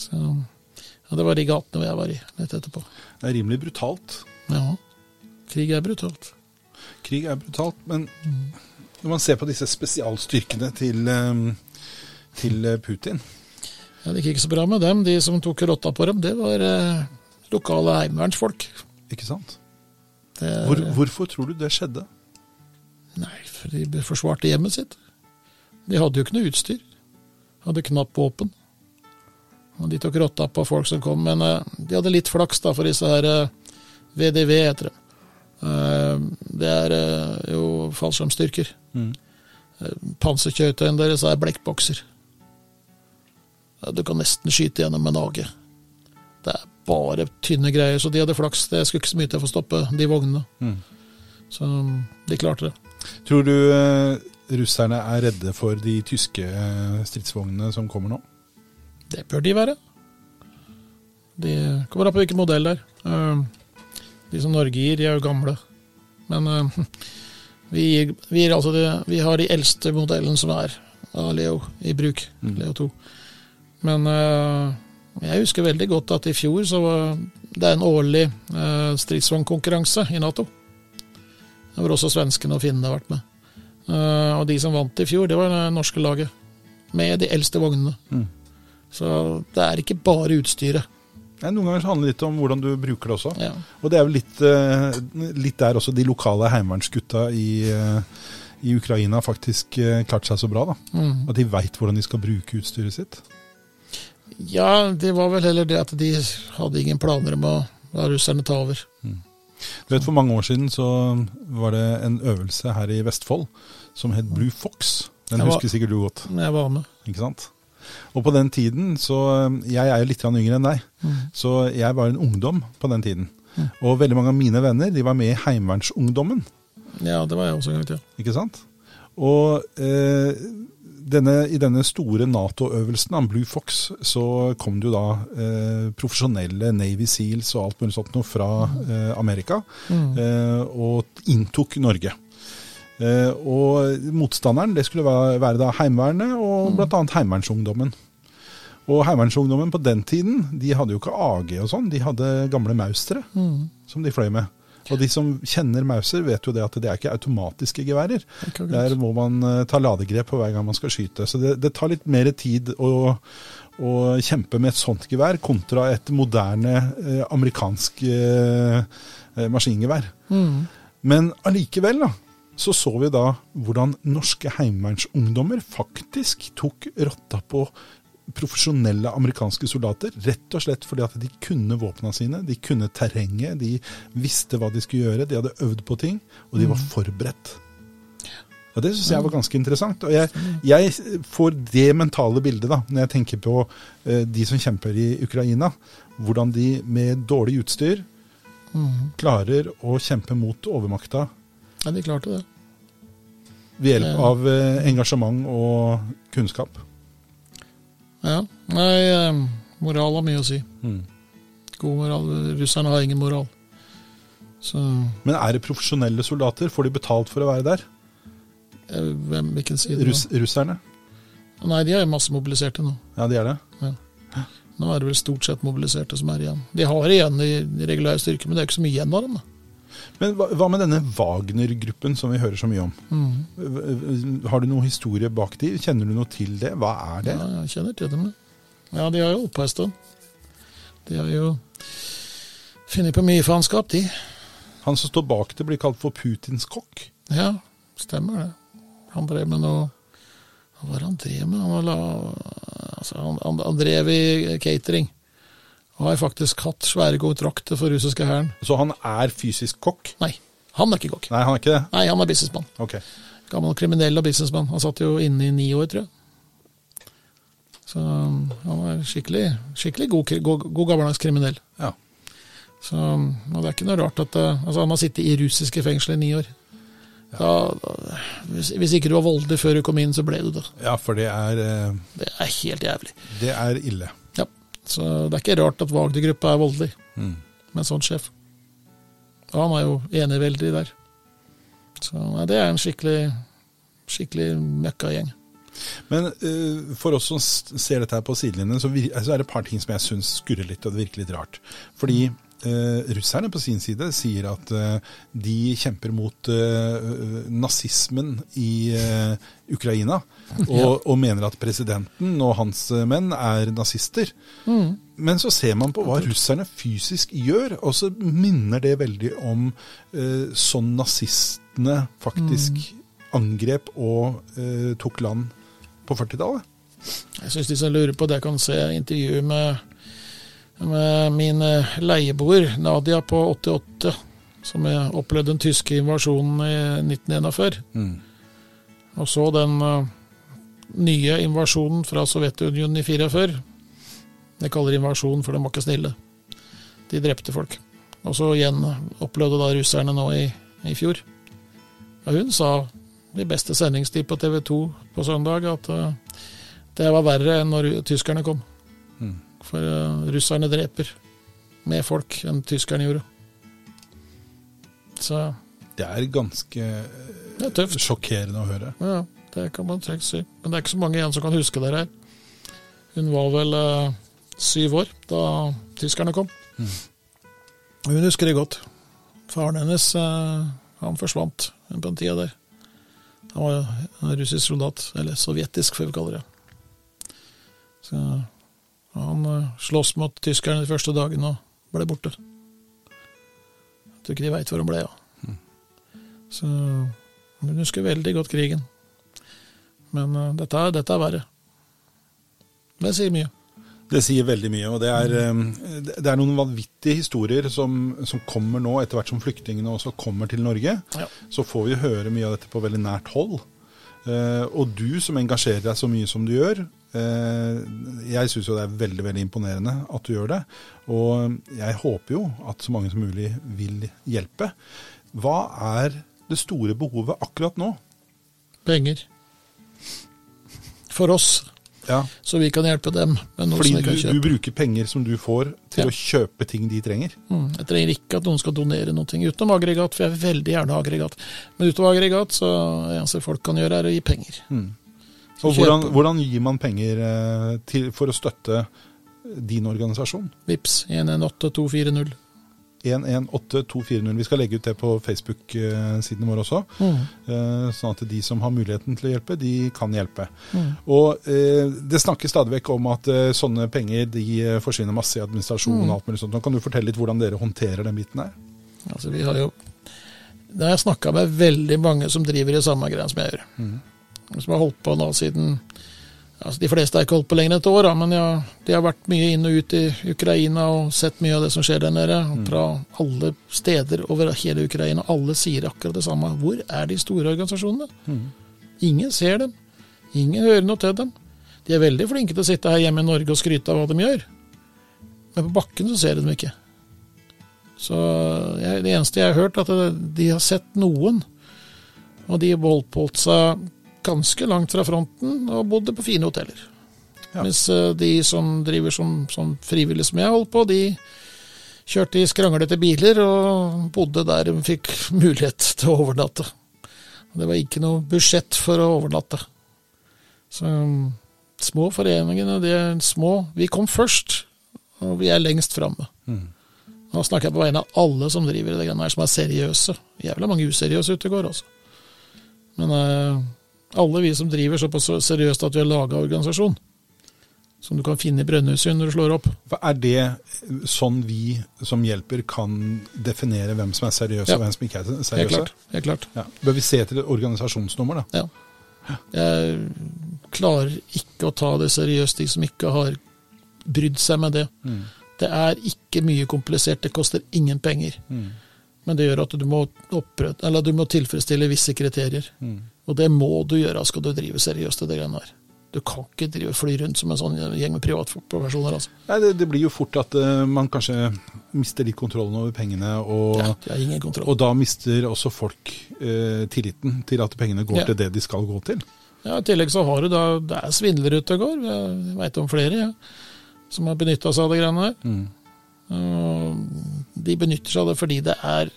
Så, ja, det var de gatene jeg var i litt etterpå. Det er rimelig brutalt. Ja. Krig er brutalt. Krig er brutalt, men når man ser på disse spesialstyrkene til, eh, til eh, Putin Ja, det gikk ikke så bra med dem. De som tok rotta på dem, det var eh, lokale heimevernsfolk. Ikke sant? Hvor, hvorfor tror du det skjedde? Nei, for de forsvarte hjemmet sitt. De hadde jo ikke noe utstyr. Hadde knapt våpen. Og de tok rotta på folk som kom, men eh, de hadde litt flaks da for disse her eh, VDV, heter det. Eh, det er eh, jo fallskjermstyrker. Mm. Eh, Panserkjøretøyene deres er blekkbokser. Du kan nesten skyte gjennom en nage. Det er bare tynne greier, så de hadde flaks. Det skulle ikke så mye til for å stoppe de vognene. Mm. Så de klarte det. Tror du eh, russerne er redde for de tyske eh, stridsvognene som kommer nå? Det bør de være. De kommer an på hvilken modell det er. Eh, De som Norge gir, de er jo gamle. Men eh, vi, gir, vi, gir altså de, vi har de eldste modellene som er av Leo i bruk. Mm. Leo 2. Men eh, jeg husker veldig godt at i fjor så var det en årlig eh, stridsvognkonkurranse i Nato. Hvor også svenskene og finnene har vært med. Eh, og de som vant i fjor, det var det norske laget. Med de eldste vognene. Mm. Så det er ikke bare utstyret. Nei, noen ganger handler det litt om hvordan du bruker det også. Ja. Og det er jo litt, eh, litt der også de lokale heimevernsgutta i, eh, i Ukraina faktisk klart seg så bra. da. Mm. At de veit hvordan de skal bruke utstyret sitt. Ja, det var vel heller det at de hadde ingen planer om å la russerne ta over. Du vet, For mange år siden så var det en øvelse her i Vestfold som het Blue Fox. Den var- husker sikkert du godt. Jeg var med. ikke sant? Og på den tiden, så Jeg er jo litt yngre enn deg, så jeg var en ungdom på den tiden. Og veldig mange av mine venner de var med i Heimevernsungdommen. Ja, det var jeg også en gang til. Ikke sant? Og eh, denne, i denne store Nato-øvelsen Blue Fox, så kom det jo da eh, profesjonelle Navy Seals og alt mulig sånt noe fra eh, Amerika, eh, og inntok Norge. Eh, og motstanderen det skulle være, være da Heimevernet og bl.a. Heimevernsungdommen. Og Heimevernsungdommen på den tiden de hadde jo ikke AG og sånn, de hadde gamle Maustere som de fløy med. Og de som kjenner Mauser, vet jo det at det er ikke automatiske geværer. Ikke Der må man eh, ta ladegrep på hver gang man skal skyte. Så det, det tar litt mer tid å, å kjempe med et sånt gevær kontra et moderne eh, amerikansk eh, maskingevær. Mm. Men allikevel, da, så så vi da hvordan norske heimevernsungdommer faktisk tok rotta på profesjonelle amerikanske soldater, rett og slett fordi at de kunne våpna sine, de kunne terrenget, de visste hva de skulle gjøre, de hadde øvd på ting, og de var forberedt. Og Det syns jeg var ganske interessant. Og jeg, jeg får det mentale bildet da, når jeg tenker på eh, de som kjemper i Ukraina. Hvordan de med dårlig utstyr klarer å kjempe mot overmakta Ja, de klarte det. ved hjelp av eh, engasjement og kunnskap. Ja. Nei, eh, moral har mye å si. Mm. God moral. Russerne har ingen moral. Så Men er det profesjonelle soldater? Får de betalt for å være der? eh, hvem, hvilken side? Russ, russerne? Nei, de er massemobiliserte nå. Ja, de er det. Nå er det vel stort sett mobiliserte som er igjen. De har igjen i regulære styrker, men det er ikke så mye igjen av dem. da. Men hva, hva med denne Wagner-gruppen som vi hører så mye om? Mm. Har du noe historie bak de? Kjenner du noe til det? Hva er det? Ja, jeg kjenner til dem. Ja, de har jo holdt på en stund. De har jo funnet på mye faenskap, de. Han som står bak det, blir kalt for Putins kokk. Ja, stemmer det. Han drev med noe Hva var det han drev med? Han, la, altså, han, han, han drev i catering. Har faktisk hatt svære kontrakter for russiske hæren. Så han er fysisk kokk? Nei, han er ikke kokk. Nei, han er ikke det? Nei, han er businessmann. Okay. Gammel kriminell og businessmann. Han satt jo inne i ni år, tror jeg. Så um, han er skikkelig, skikkelig god, god, god gammeldags kriminell. Ja. Så og det er ikke noe rart at eh, altså, han har sittet i russiske fengsler i ni år. Da, da, hvis, hvis ikke du var voldelig før du kom inn, så ble du det. Ja, for det er, eh, Det er helt jævlig. det er ille. Så det er ikke rart at Wagner-gruppa er voldelig Mm. med en sånn sjef. Og han er jo eneveldig der. Så nei, det er en skikkelig, skikkelig møkkagjeng. Men uh, for oss som ser dette her på sidelinjen, så, så er det et par ting som jeg syns skurrer litt, og det virker litt rart. Fordi Uh, russerne på sin side sier at uh, de kjemper mot uh, nazismen i Ukraina, og, og mener at presidenten og hans menn er nazister. Men så ser man på hva russerne fysisk gjør, og så minner det veldig om eh, sånn nazistene faktisk angrep og eh, tok land på 40-tallet. Jeg syns de som lurer på det, kan se intervju med, med min eh, leieboer Nadia på 88, som opplevde den tyske invasjonen i 1941. Og så den eh, nye invasjonen fra Sovjetunionen i 44. Jeg kaller det invasjon, for de var ikke snille. De drepte folk. Og så igjen opplevde da russerne nå i, i fjor. Og hun sa i beste sendingstid på TV 2 på søndag at uh, det var verre enn når tyskerne kom. Mm. For uh, russerne dreper mer folk enn tyskerne gjorde. Så Det er ganske det er tøft. sjokkerende å høre. Ja, det kan man trygt si. Men det er ikke så mange igjen som kan huske det her. Hun var vel eh, syv år da tyskerne kom. Mm. Hun husker det godt. Faren hennes eh, han forsvant på den tida der. Han var en russisk soldat, eller sovjetisk, får vi kalle det. Så han eh, sloss mot tyskerne de første dagene og ble borte. Jeg tror ikke de veit hvor han ble av. Så hun husker veldig godt krigen. Men uh, dette, dette er verre. Det sier mye. Det sier veldig mye, og det er, eh, det er noen vanvittige historier som, som kommer nå, etter hvert som flyktningene også kommer til Norge. Ja. Så får vi høre mye av dette på veldig nært hold. Eh, og du som engasjerer deg så mye som du gjør, jeg syns jo det er veldig veldig imponerende at du gjør det. Og jeg håper jo at så mange som mulig vil hjelpe. Hva er det store behovet akkurat nå? Penger. For oss, Ja, så vi kan hjelpe dem fordi du, du bruker penger som du får til Ja. å kjøpe ting de trenger. Mm, jeg trenger ikke at noen skal donere noe utenom aggregat, for jeg vil veldig gjerne ha aggregat. Men utover aggregat, så det eneste folk kan gjøre, er å gi penger. Så Og hvordan, hvordan gir man penger eh, til, for å støtte din organisasjon? Vips 118240. 118240. Vi skal legge ut det på Facebook-siden vår også. Mm. eh, Sånn at de som har muligheten til å hjelpe, de kan hjelpe. Mm. Og eh, Det snakkes stadig vekk om at eh, sånne penger de forsvinner masse i administrasjon. Mm. og alt mulig sånt. Nå Kan du fortelle litt hvordan dere håndterer den biten her? Altså, vi har jo Da har jeg snakka med veldig mange som driver i samme greia som jeg gjør. Som har holdt på nå siden altså De fleste har ikke holdt på lenger enn et år, da, men ja, de har vært mye inn og ut i Ukraina og sett mye av det som skjer der nede. Fra alle steder over hele Ukraina. Alle sier akkurat det samme. Hvor er de store organisasjonene? Ingen ser dem. Ingen hører noe til dem. De er veldig flinke til å sitte her hjemme i Norge og skryte av hva de gjør. Men på bakken så ser de dem ikke. Så jeg, det eneste jeg har hørt, er at de har sett noen. Og de har oppholdt seg ganske langt fra fronten og bodde på fine hoteller. Ja. Mens eh, de som driver som, som frivillige som jeg holdt på, de kjørte i skranglete biler og bodde der de fikk mulighet til å overnatte. Det var ikke noe budsjett for å overnatte. Så um, små foreningene, de er små. Vi kom først, og vi er lengst framme. Nå snakker jeg på vegne av alle som driver i det greiene her, som er seriøse. Jævla mange useriøse ute går, altså. Men eh, alle vi som driver såpass seriøst at vi har laga organisasjon, som du kan finne i Brønnøysund når du slår opp. Er det sånn vi som hjelper kan definere hvem som er seriøs Ja. og hvem som ikke er Helt seriøse? klart. Helt klart. Ja. Bør vi se til et organisasjonsnummer, da? Ja. Jeg klarer ikke å ta det seriøst, de som ikke har brydd seg med det. Det er ikke mye komplisert, det koster ingen penger. Men det gjør at du må, opprette, eller du må tilfredsstille visse kriterier. Og det må du gjøre skal du drive seriøst i det greiene her. Du kan ikke drive fly rundt som en sånn gjeng med privatpersoner. Altså. Nei, det, det blir jo fort at uh, man kanskje mister litt kontrollen over pengene, og, Ja, ingen kontroll. og da mister også folk uh, tilliten til at pengene går Ja. til det de skal gå til. Ja, I tillegg så har du da Det er svindlere ute og går. Jeg veit om flere ja, som har benytta seg av de greiene her. Mm. Og de benytter seg av det fordi det er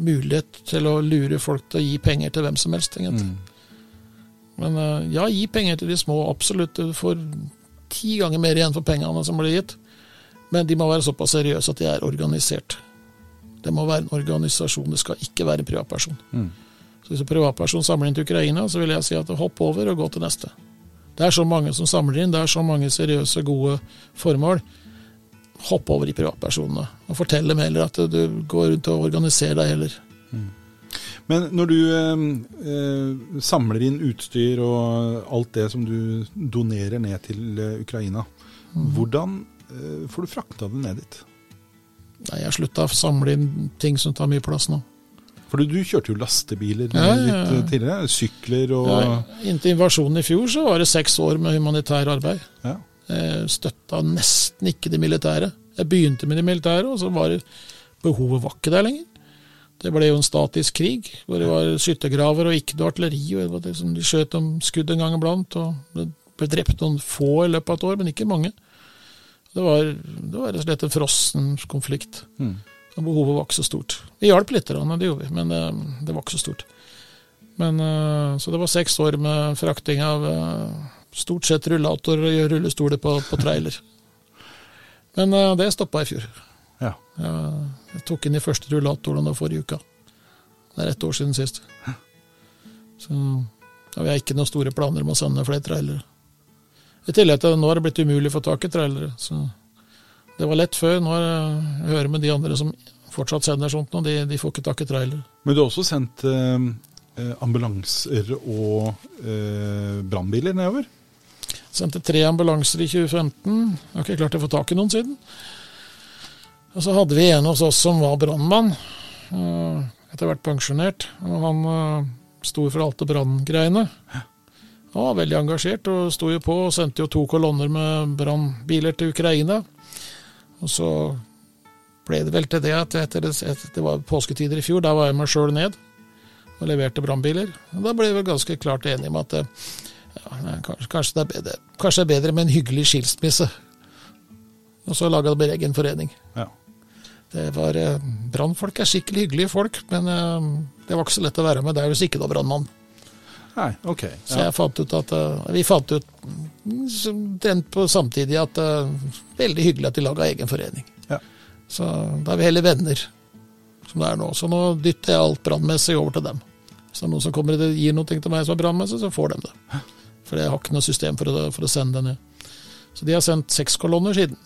mulighet til å lure folk til å gi penger til hvem som helst. Mm. Men eh, ja, gi penger til de små, absolutt. Du får ti ganger mer igjen for pengene som blir gitt. Men de må være såpass seriøse at de er organisert. Det må være en organisasjon, det skal ikke være en privatperson. Mm. Så hvis en privatperson samler inn til Ukraina, så vil jeg si at hopp over og gå til neste. Det er så mange som samler inn, det er så mange seriøse, gode formål. Hopp over i privatpersonene, og fortell dem heller at du går rundt og organiserer deg heller. Men når du eh, eh, samler inn utstyr og alt det som du donerer ned til Ukraina, Ukraina, hvordan eh, får du frakta det ned dit? Nei, jeg slutta å samle inn ting som tar mye plass nå. For du, du kjørte jo lastebiler Ja, ja, ja. litt tidligere. Sykler og inntil invasjonen i fjor så var det seks år med humanitær arbeid. ja. Jeg støtta nesten ikke de militære. Jeg begynte med de militære, og så var det behovet var ikke der lenger. Det ble jo en statisk krig, hvor det var skyttergraver og ikke noe artilleri. og det var liksom, De skjøt om skudd en gang iblant, og det ble drept noen få i løpet av et år, men ikke mange. Det var, det var rett og slett en frossen konflikt. Mm. Og behovet var ikke så stort. Vi hjalp litt, det gjorde vi, men det, det var ikke så stort. Men, eh, så det var seks år med frakting av eh, stort sett rullatorer og rullestoler på, på trailer. Men uh, det stoppa i fjor. ja. Jeg, jeg tok inn de første rullatorene nå forrige uka. Det er ett år siden sist. Så ja, vi har ikke noen store planer om å sende flere trailere. I tillegg til nå har det blitt umulig å få tak i trailere. Så det var lett før. Nå er jeg hører med de andre som fortsatt sender sånt nå, de, de får ikke tak i trailere. Men du har også sendt eh, eh, ambulanser og eh, brannbiler nedover? Sendte tre ambulanser i 2015. Jeg har ikke klart å få tak i noen siden. Og så hadde vi en hos oss som var brannmann. eh, Etter hvert pensjonert. Og han eh, sto for alt det branngreiene. Han var veldig engasjert og sto jo på og sendte jo to kolonner med brannbiler til Ukraina. Og så ble det vel til det at etter det, etter, det var påsketider i fjor, da var jeg meg sjøl ned og leverte brannbiler. Da ble vi ganske klart enige om at eh, ja, kanskje, det er bedre, kanskje det er bedre med en hyggelig skilsmisse. Og så laga de egen forening. Ja. Det var eh, Brannfolk er skikkelig hyggelige folk, men eh, det var ikke så lett å være med der hvis ikke du var brannmann. Nei, ok. Så jeg fant ut at eh, Vi fant ut mm, den på samtidig at veldig hyggelig at de laga egen forening. Ja. Så da er vi heller venner, som det er nå. Så nå dytter jeg alt brannmessig over til dem. Så noen som kommer og gir noe til meg som er brannmessig, så får de det. For jeg har ikke noe system for å, for å sende det ned. Så de har sendt seks kolonner siden.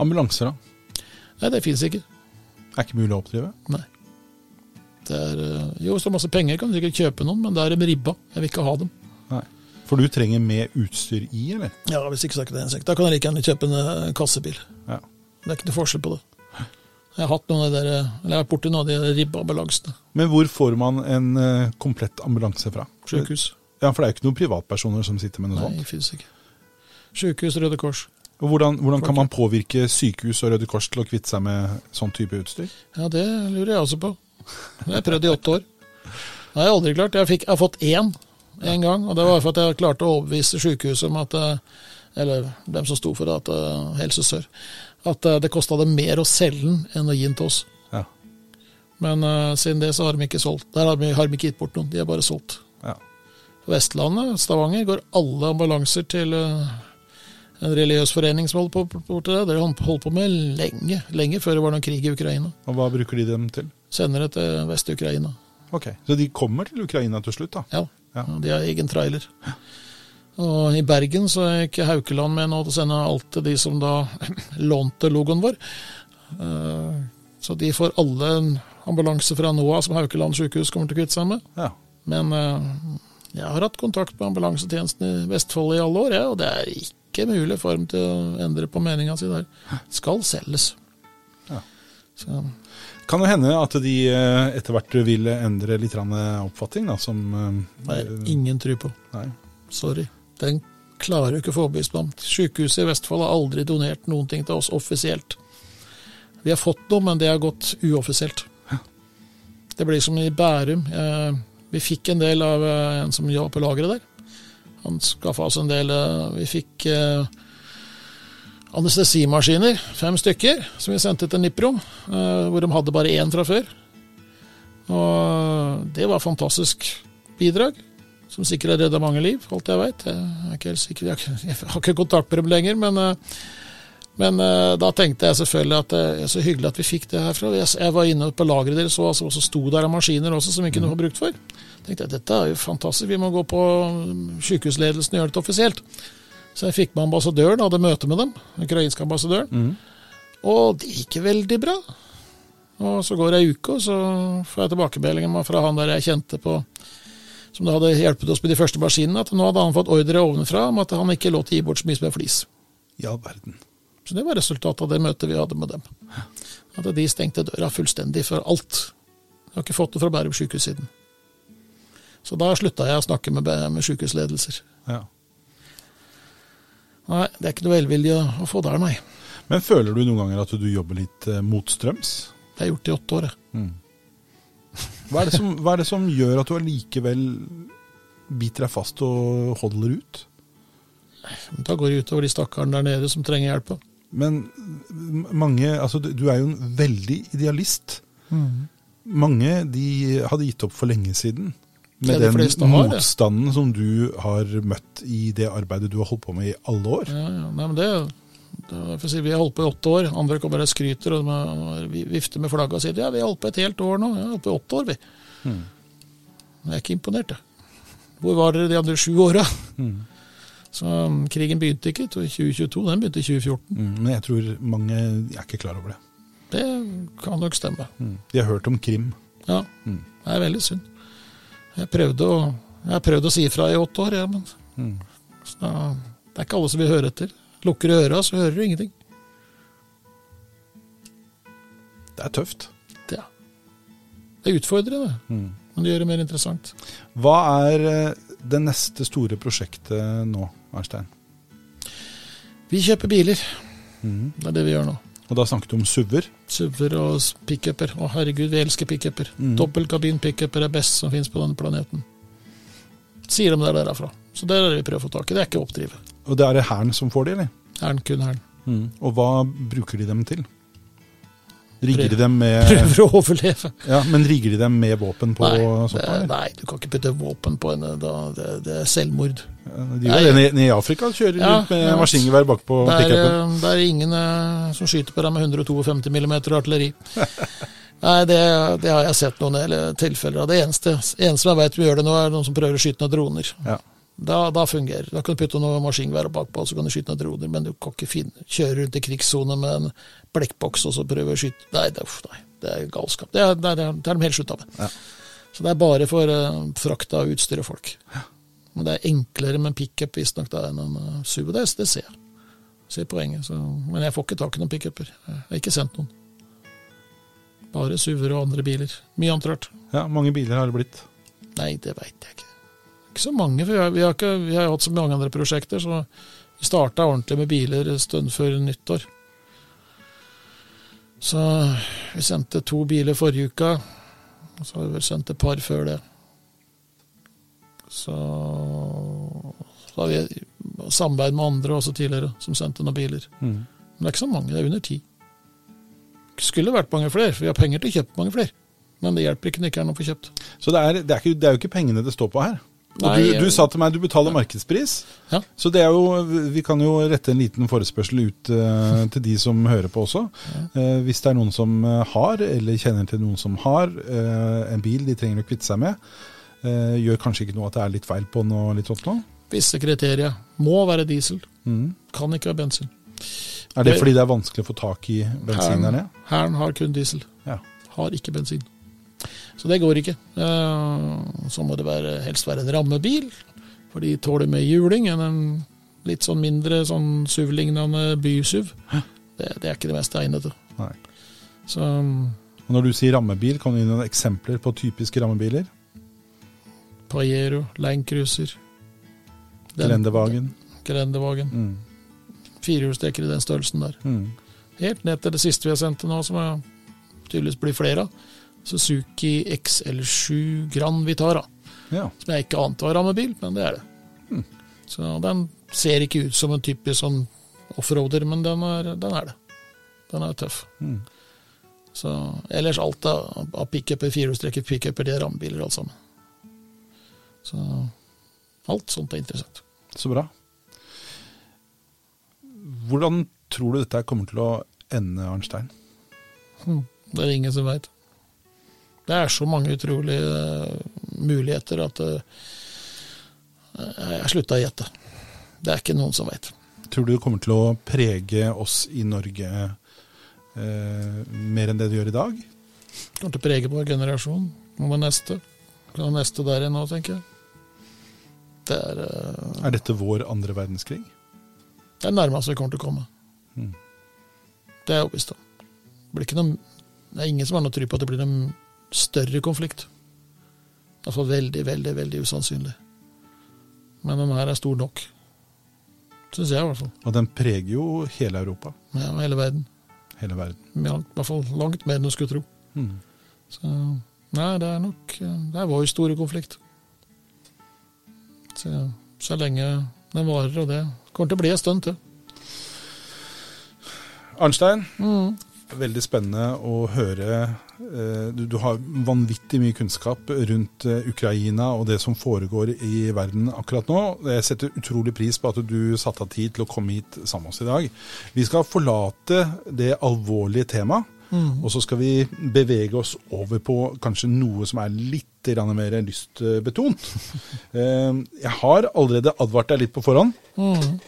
Ambulanser, da? Nei, det fins ikke. Er ikke mulig å oppdrive? Nei. Det er, eh, jo, så masse penger kan du sikkert kjøpe noen, men da er de ribba. Jeg vil ikke ha dem. Nei. For du trenger mer utstyr i, eller? Ja, hvis ikke så er ikke det en sekk. Da kan jeg like gjerne kjøpe en eh, kassebil. Ja. Det er ikke noe forskjell på det. Jeg har hatt noen av de der, eh, eller jeg har borti noen av de ribbambulansene. Men hvor får man en komplett ambulanse fra? Sjukehus. Ja, For det er jo ikke noen privatpersoner som sitter med noe Nei, sånt. det fins ikke. Sykehus, Røde Kors. Og hvordan, hvordan kan man påvirke sykehus og Røde Kors til å kvitte seg med sånn type utstyr? Ja, det lurer jeg også på. Det har jeg prøvd i åtte år. Det har jeg aldri klart. Jeg, fikk, jeg har fått én en gang, og det var for at jeg klarte å overbevise sykehuset om at eh, Eller dem som sto for det, at eh, Helse Sør. At eh, det kosta dem mer å selge den enn å gi den til oss. Ja. Men uh, siden det så har de ikke solgt. Der har de, har de ikke gitt bort noen, de har bare solgt. På Vestlandet, Stavanger, går alle ambulanser til eh, en religiøs forening som holder på borti det. Det har de holdt på med lenge, lenge før det var noen krig i Ukraina. Og hva bruker de dem til? Sender det til Vest-Ukraina. Ok, Så de kommer til Ukraina til slutt, da? Ja. Ja. ja. De har egen trailer. Og i Bergen så er ikke Haukeland med nå til å sende alt til de som da lånte logoen vår. Eh, Så de får alle en ambulanse fra NOA som Haukeland sykehus kommer til å kvitte seg med. Ja. Men eh, jeg har hatt kontakt med ambulansetjenesten i Vestfold i alle år, ja, og det er ikke mulig for dem til å endre på meninga si der. Skal selges. Ja. Så, Kan det hende at de eh, etter hvert vil endre litt grann oppfatning, da, som Nei, er ingen tro på. Nei. Sorry. Den klarer du ikke å få overbevist meg om. Sykehuset i Vestfold har aldri donert noen ting til oss offisielt. Vi har fått noe, men det har gått uoffisielt. Det blir som i Bærum. Eh, vi fikk en del av eh, en som jobba på lageret der. Han skaffa oss en del eh, Vi fikk eh, anestesimaskiner, fem stykker, som vi sendte til Nipro, hvor de hadde bare én fra før. Og det var fantastisk bidrag, som sikkert har redda mange liv, alt jeg veit. Jeg jeg jeg har ikke kontakt med dem lenger, men, men uh, da tenkte jeg selvfølgelig at det er så hyggelig at vi fikk det herfra. Jeg, jeg var inne på lageret deres og altså, også sto der av maskiner også som vi kunne få brukt for. tenkte jeg dette er jo fantastisk, vi må gå på mm, sykehusledelsen og gjøre det offisielt. Så jeg fikk med ambassadøren, hadde møte med dem, ukrainske ambassadøren. Og det gikk veldig bra. Og så går ei uke, og så får jeg tilbakemeldingen fra han der jeg kjente på som da hadde hjulpet oss med de første maskinene, at nå hadde han fått ordre ovenfra om at han ikke lå til å gi bort så mye som en flis. Ja, verden. Så det var resultatet av det møtet vi hadde med dem. At de stengte døra fullstendig for alt. Jeg har ikke fått det fra Bærum sykehus siden. Så da slutta jeg å snakke med, med sykehusledelser. Ja. Nei, det er ikke noe velvilje å, å få der, nei. Men føler du noen ganger at du jobber litt eh, motstrøms? Det har jeg gjort i åtte år. jeg. Hva er, det som, hva er det som gjør at du allikevel biter deg fast og holder ut? Da går det utover de stakkarene der nede som trenger hjelp. Men mange Altså, du er jo en veldig idealist. Mange de hadde gitt opp for lenge siden. Med de den motstanden har som du har møtt i det arbeidet du har holdt på med i alle år. Ja, ja. Nei, men det, det for å si, Vi har holdt på i åtte år. Andre kommer og skryter og de vi vifter med flagget og sier ja, vi har holdt på et helt år nå. Ja, vi har holdt på i åtte år, vi. Jeg er ikke imponert, jeg. Hvor var dere de andre sju åra? Så um, krigen begynte ikke i 2022, den begynte i 2014. Mm, Men jeg tror mange er ikke klar over det. Det kan nok stemme. De har hørt om krim. Ja, det er veldig synd. Jeg prøvde å, jeg har prøvd å si ifra i åtte år, ja, men da, det er ikke alle som vil høre etter. Lukker du øra, så hører du ingenting. Det er tøft. Det, det er utfordrende, men det gjør det mer interessant. Hva er eh, det neste store prosjektet nå, Arnstein? Vi kjøper biler. Det er det vi gjør nå. Og da snakket du om SUV-er. SUV-er og pickuper. Å herregud, vi elsker pickuper. Dobbeltkabin-pickuper er best som finnes på denne planeten. Sier de det er derfra. Så det er det vi prøver å få tak i. Det er ikke å oppdrive. Og det er det Hæren som får de, eller? Hæren, kun hæren. Og hva bruker de dem til? Rigger de dem med Prøver å overleve. Ja, men rigger de dem med våpen på Nei, sånt? det, nei, du kan ikke putte våpen på en da, det, det er selvmord. De gjør det nede i Afrika. Kjører Ja, rundt med ja. maskingevær bakpå pickupen. eh, det er ingen eh, som skyter på deg med 152 mm artilleri. Nei, det, det har jeg sett noen eller, tilfeller av. Det eneste, eneste jeg vet vi gjør det nå, er noen som prøver å skyte ned droner. Ja. Da, da fungerer. Da kan du putte noe maskingevær bakpå, så kan du skyte ned droner. Men du kan ikke finne, kjøre rundt i krigssone med en blekkboks og så prøve å skyte Nei, det, uff, nei, det er galskap. Det er, det er, det er de helt slutta med. Ja. Så det er bare for uh, frakt av utstyr og folk. Men det er enklere med en pickup visstnok enn en uh, SUV. Det, det ser jeg. Ser poenget. Så, men jeg får ikke tak i noen pickuper. Jeg har ikke sendt noen. Bare SUV-er og andre biler. Mye annet rart. Ja, mange biler har det blitt. Nei, det veit jeg ikke. Ikke så mange, for vi har, vi har, ikke, vi har hatt så mange andre prosjekter. Så vi starta ordentlig med biler en stund før nyttår. Så vi sendte to biler forrige uke. Og så har vi vel sendt et par før det. Så, så har vi samarbeid med andre også tidligere som sendte noen biler. Men det er ikke så mange, det er under ti. Skulle vært mange flere, for vi har penger til å kjøpe mange flere. Men det hjelper ikke når det ikke er noe å få kjøpt. Så det er, det, er ikke, det er jo ikke pengene det står på her. Nei, du, du sa til meg du betaler markedspris. Ja. Så det er jo, vi kan jo rette en liten forespørsel ut uh, til de som hører på også. Uh, hvis det er noen som eh, har, eller kjenner til noen som har, uh, en bil de trenger å kvitte seg med, eh, gjør kanskje ikke noe at det er litt feil på den og litt sånt nå. Visse kriterier. Må være diesel. Mm. Kan ikke være bensin. Er det Det- fordi det er vanskelig å få tak i bensin der nede? Hæren har kun diesel. Ja. Har ikke bensin. Så det går ikke. Eh, Så må det være, helst være en rammebil, for de tåler mer juling enn en litt sånn mindre sånn SUV-lignende by-SUV. Det, det er ikke det mest egnede. Nei. Så Og når du sier rammebil, kan du gi noen eksempler på typiske rammebiler? Pajero, Land Grendevagen. Grendevagen. Mm. Firehjulstrekker i den størrelsen der. Mm. helt ned til det siste vi har sendt til nå, som tydeligvis blir flere av. Suzuki XL7 Grand Vitara. Ja. Som jeg ikke ante var rammebil, men det er det. Hmm. Så den ser ikke ut som en typisk sånn offroader, men den er, den er det. Den er tøff. Hmm. Så ellers alt av, pickuper, firehjulstrekker pickuper, det er rammebiler alt sammen. Så alt sånt er interessant. Så bra. Hvordan tror du dette kommer til å ende, Arnstein? Hmm. Det er ingen som veit. Det er så mange utrolige eh, muligheter at eh, jeg slutta å gjette. Det er ikke noen som veit. Tror du det kommer til å prege oss i Norge eh, mer enn det det gjør i dag? Kommer til å prege vår generasjon. Hva med neste? Hva med neste der igjen nå, tenker jeg. Det er eh, Er dette vår andre verdenskrig? det er nærmest vi kommer til å komme. Mm. Det er jeg overbevist om. Det, noe, det er ingen som har noe tro på at det blir en større konflikt. Altså veldig, veldig, veldig usannsynlig. Men den her er stor nok. Syns jeg, i hvert fall. Og den preger jo hele Europa. Ja, hele verden. Hele verden. Ja, I hvert fall langt mer enn du skulle tro. Mm. Så nei, det er nok Det er vår store konflikt. Så, så lenge den varer, og det kommer til å bli en stund til. Arnstein, Mm. veldig spennende å høre. Eh, Du, har vanvittig mye kunnskap rundt eh, Ukraina og det som foregår i verden akkurat nå. Jeg setter utrolig pris på at du satte av tid til å komme hit sammen med oss i dag. Vi skal forlate det alvorlige temaet. Mm. Og så skal vi bevege oss over på kanskje noe som er litt mer lystbetont. Eh, Jeg har allerede advart deg litt på forhånd. Mm.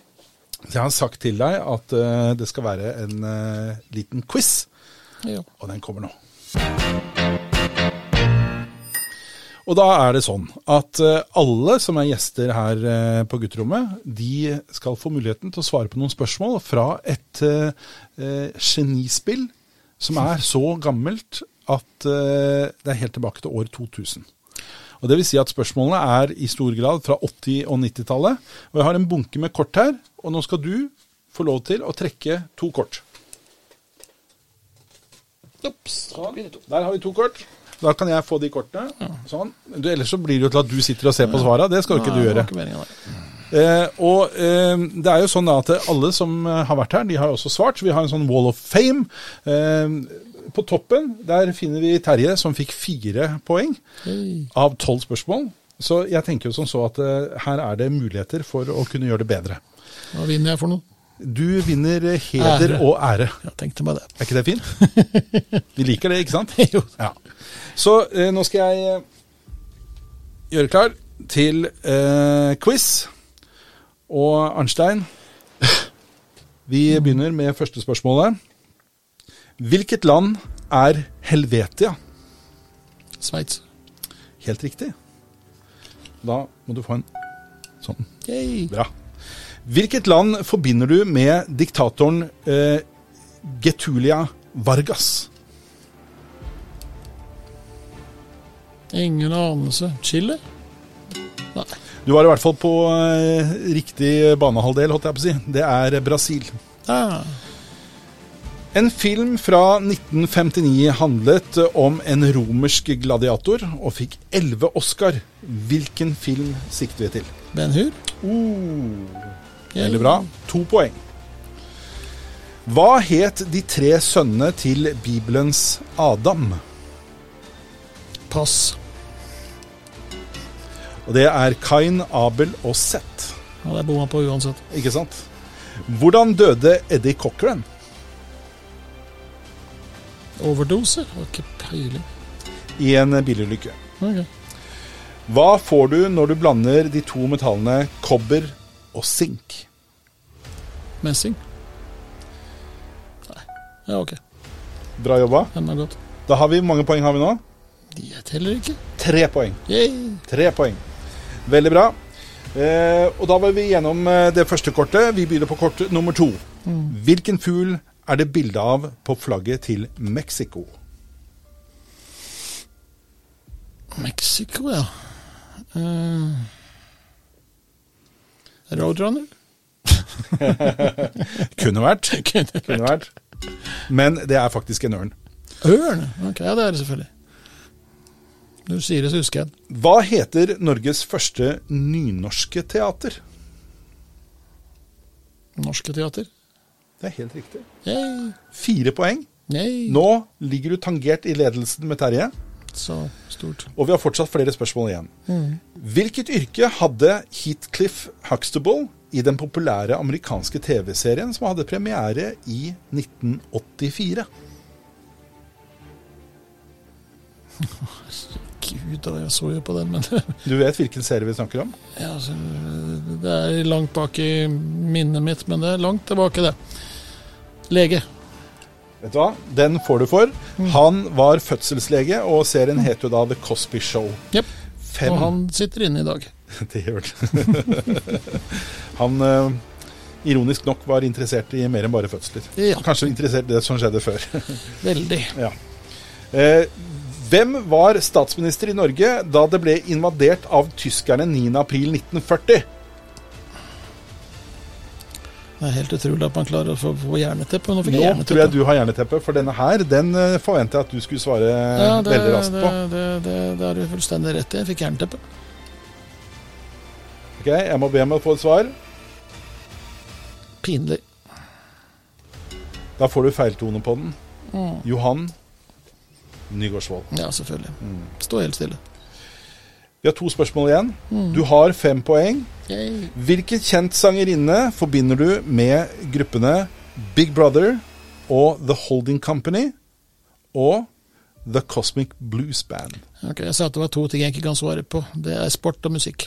Jeg har sagt til deg at det skal være en liten quiz, Ja. og den kommer nå. Og da er det sånn at eh, alle som er gjester her eh, på gutterommet, de skal få muligheten til å svare på noen spørsmål fra et eh, genispill som er så gammelt at det er helt tilbake til år 2000. Og Det vil si at spørsmålene er i stor grad fra 80- og 90-tallet. Og jeg har en bunke med kort her, og nå skal du få lov til å trekke to kort. Sånn. Der har vi to kort. Da kan jeg få de kortene. Sånn. Du, ellers så blir det jo til at du sitter og ser på svara. Det skal jo ikke du gjøre. Eh, og eh, det er jo sånn at alle som eh, har vært her, de har også svart. Så vi har en sånn wall of fame. Eh, på toppen der finner vi Terje, som fikk fire poeng av tolv spørsmål. Så jeg tenker jo som så at eh, her er det muligheter for å kunne gjøre det bedre. Hva vinner jeg for noe? Du vinner eh, heder Ære. og ære. Jeg tenkte meg det. Er ikke det fint? Vi liker det, ikke sant? Jo. Ja. Så eh, nå skal jeg eh, gjøre klar til eh, quiz. Og Arnstein, vi begynner med første spørsmålet. Hvilket land er Helvetia? Sveits. Helt riktig. Da må du få en sånn. Yay. Bra. Hvilket land forbinder du med diktatoren eh, Getulia Vargas? Ingen anelse. Chile? Nei. Du var i hvert fall på eh, riktig banehalvdel, holdt jeg på å si. Det er Brasil. Ah. En film fra 1959 handlet om en romersk gladiator og fikk elleve Oscar. Hvilken film sikter vi til? Ben Hur? Yay. Veldig bra. To poeng. Hva het de tre sønnene til Bibelens Adam? Pass. Og det er Kain, Abel og Seth. Ja, det bomma på uansett. Ikke sant? Hvordan døde Eddie Cochran? Overdose? Har ikke peiling. I en bilulykke. Okay. Hva får du når du blander de to metallene kobber og sink? Messing? Nei. Ja, ok. Bra jobba. Enda godt. Da har vi mange poeng har vi nå? De teller ikke. Tre poeng. Yay. Tre poeng. Veldig bra. Eh, og da var vi gjennom eh, det første kortet. Vi begynner på kort nummer to. Hvilken fugl er det bilde av på flagget til Mexico? Mexico, ja. Uh, Roadrunner? Kunne vært. Kunne Kunne vært. Men det er faktisk en ørn. Ørn? Ok, ja, det er det selvfølgelig. Når du sier det, så husker jeg det. Hva heter Norges første nynorske teater? Norske teater. Det er helt riktig. Yay. Fire poeng. Yay. Nå ligger du tangert i ledelsen med Terje, Så stort. og vi har fortsatt flere spørsmål igjen. Hvilket yrke hadde Heathcliff Huxtable i den populære amerikanske TV-serien som hadde premiere i 1984? Gud, jeg så jo på den, men Du vet hvilken serie vi snakker om? ja, altså, Det er langt bak i minnet mitt, men det er langt tilbake, det. Lege. Vet du hva? Den får du for. Han var fødselslege, og serien het jo da The Cosby Show. Jep. Fem. Og han sitter inne i dag. Det gjør det. han eh, ironisk nok var interessert i mer enn bare fødsler. Ja, Kanskje interessert i det som skjedde før. veldig. ja. eh, hvem var statsminister i Norge da det ble invadert av tyskerne 9.4.1940? Det er helt utrolig at man klarer å få, få jerneteppe. Nå Nå tror jeg du har jerneteppe, for denne her den eh, forventer jeg at du skulle svare ja, det, veldig raskt på. det, det, det har du fullstendig rett i. Jeg fikk jerneteppe. Ok, Jeg må be om å få et svar. Pinlig. Da får du feiltone på den. Mm. Johan Nygaardsvold. Ja, selvfølgelig. Mm. Stå helt stille. Vi har to spørsmål igjen. Mm. Du har fem poeng. Yay. Hvilken kjent sangerinne forbinder du med gruppene Big Brother og The Holding Company og The Cosmic Blues Band? Ok, Jeg sa at det var to ting jeg ikke kan svare på. Det er sport og musikk.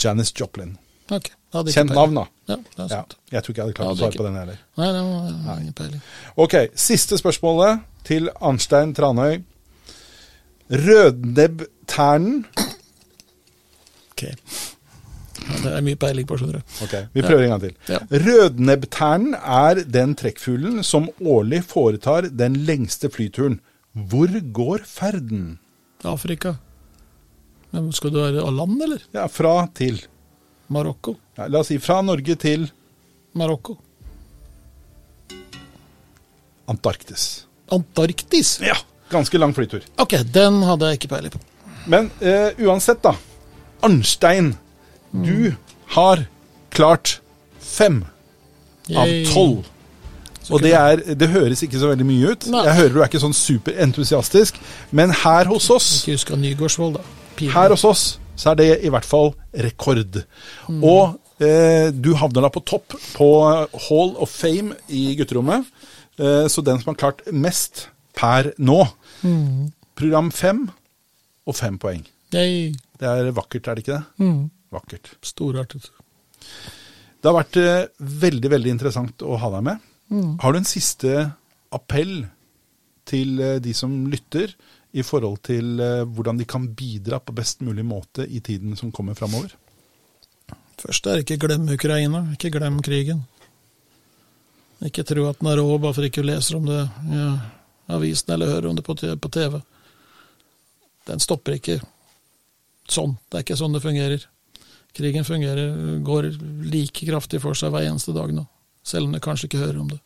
Janis Joplin. Ok, da hadde Kjent navn, da. Ja, det er Ja, sant. jeg tror ikke jeg hadde klart Ja, å svare på den heller. Nei, det var ingen peiling. Ok, Siste spørsmålet til Arnstein Tranøy. Rødnebbternen Ok. Ja, det er mye peiling på, skjønner du. Ok, Vi prøver en gang til. Ja. Rødnebbternen er den trekkfuglen som årlig foretar den lengste flyturen. Hvor går ferden? Afrika. Men skal du være av land, eller? Ja, Fra til. Marokko. Ja, la oss si fra Norge til Marokko. Antarktis. Antarktis. Ja, Ganske lang flytur. Ok, den hadde jeg ikke peiling på. Men eh, uansett, da. Arnstein, du har klart fem av Yay. tolv. Og det, er, det høres ikke så veldig mye ut. Nei. Jeg hører du er ikke sånn superentusiastisk, men her hos oss Ikke husk av Nygårdsvold, da. Piden. Her hos oss så er det i hvert fall rekord. Og eh, du havner da på topp på Hall of Fame i gutterommet. Eh, så den som har klart mest per nå. Program fem og fem poeng. Yay. Det er vakkert, er det ikke det? Mm. Vakkert. Storartet. Det har vært eh, veldig, veldig interessant å ha deg med. Har du en siste appell til eh, de som lytter, i forhold til eh, hvordan de kan bidra på best mulig måte i tiden som kommer framover? Først er ikke glem Ukraina, ikke glem krigen. Ikke tro at den er rå bare for ikke du leser om det i avisen eller hører om det. På TV. Den stopper ikke sånn. Det er ikke sånn det fungerer. Krigen fungerer, går like kraftig for seg hver eneste dag nå, selv om du kanskje ikke hører om det.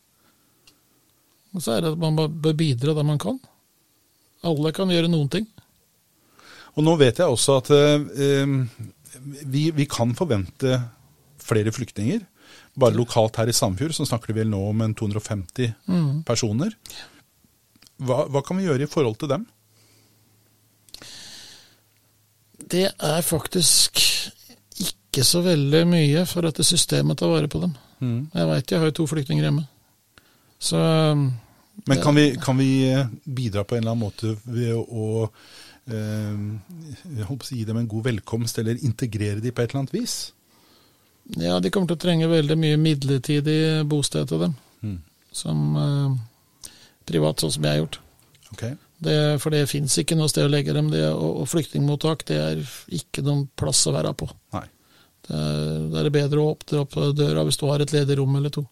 Og så er det at man bør bidra der man kan. Alle kan gjøre noen ting. Og nå vet jeg også at eh, eh, vi, vi kan forvente flere flyktninger. Bare lokalt her i Sandfjord så snakker vi vel nå om en 250 personer. Hva, hva kan vi gjøre i forhold til dem? Det er faktisk ikke så veldig mye for at det systemet tar vare på dem. Jeg veit jeg har jo to flyktninger hjemme. Så Men kan vi, kan vi eh, bidra på en eller annen måte ved å eh, å si, gi dem en god velkomst, eller integrere dem på et eller annet vis? ja, de kommer til å trenge veldig mye midlertidig bosted til dem. Mm. Som eh, privat, sånn som jeg har gjort. Ok. Det, for det fins ikke noe sted å legge dem. Det, og, og flyktningmottak det er ikke noen plass å være på. Nei. Det er, det er bedre å åpne opp døra hvis du har et ledig rom eller to.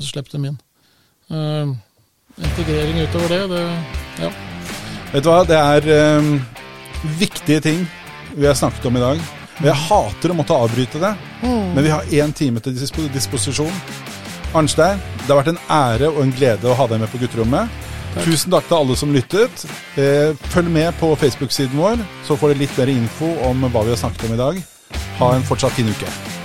Og så slipp dem inn. Uh, integrering utover det, det ja. Vet du hva, det er um, viktige ting vi har snakket om i dag. Og jeg hater å måtte avbryte det, men vi har én time til disposisjon. Arnstein, Det har vært en ære og en glede å ha deg med på gutterommet. Takk. Tusen takk til alle som lyttet. Eh, følg med på Facebook-siden vår, så får dere litt mer info om hva vi har snakket om i dag. Ha en fortsatt fin uke.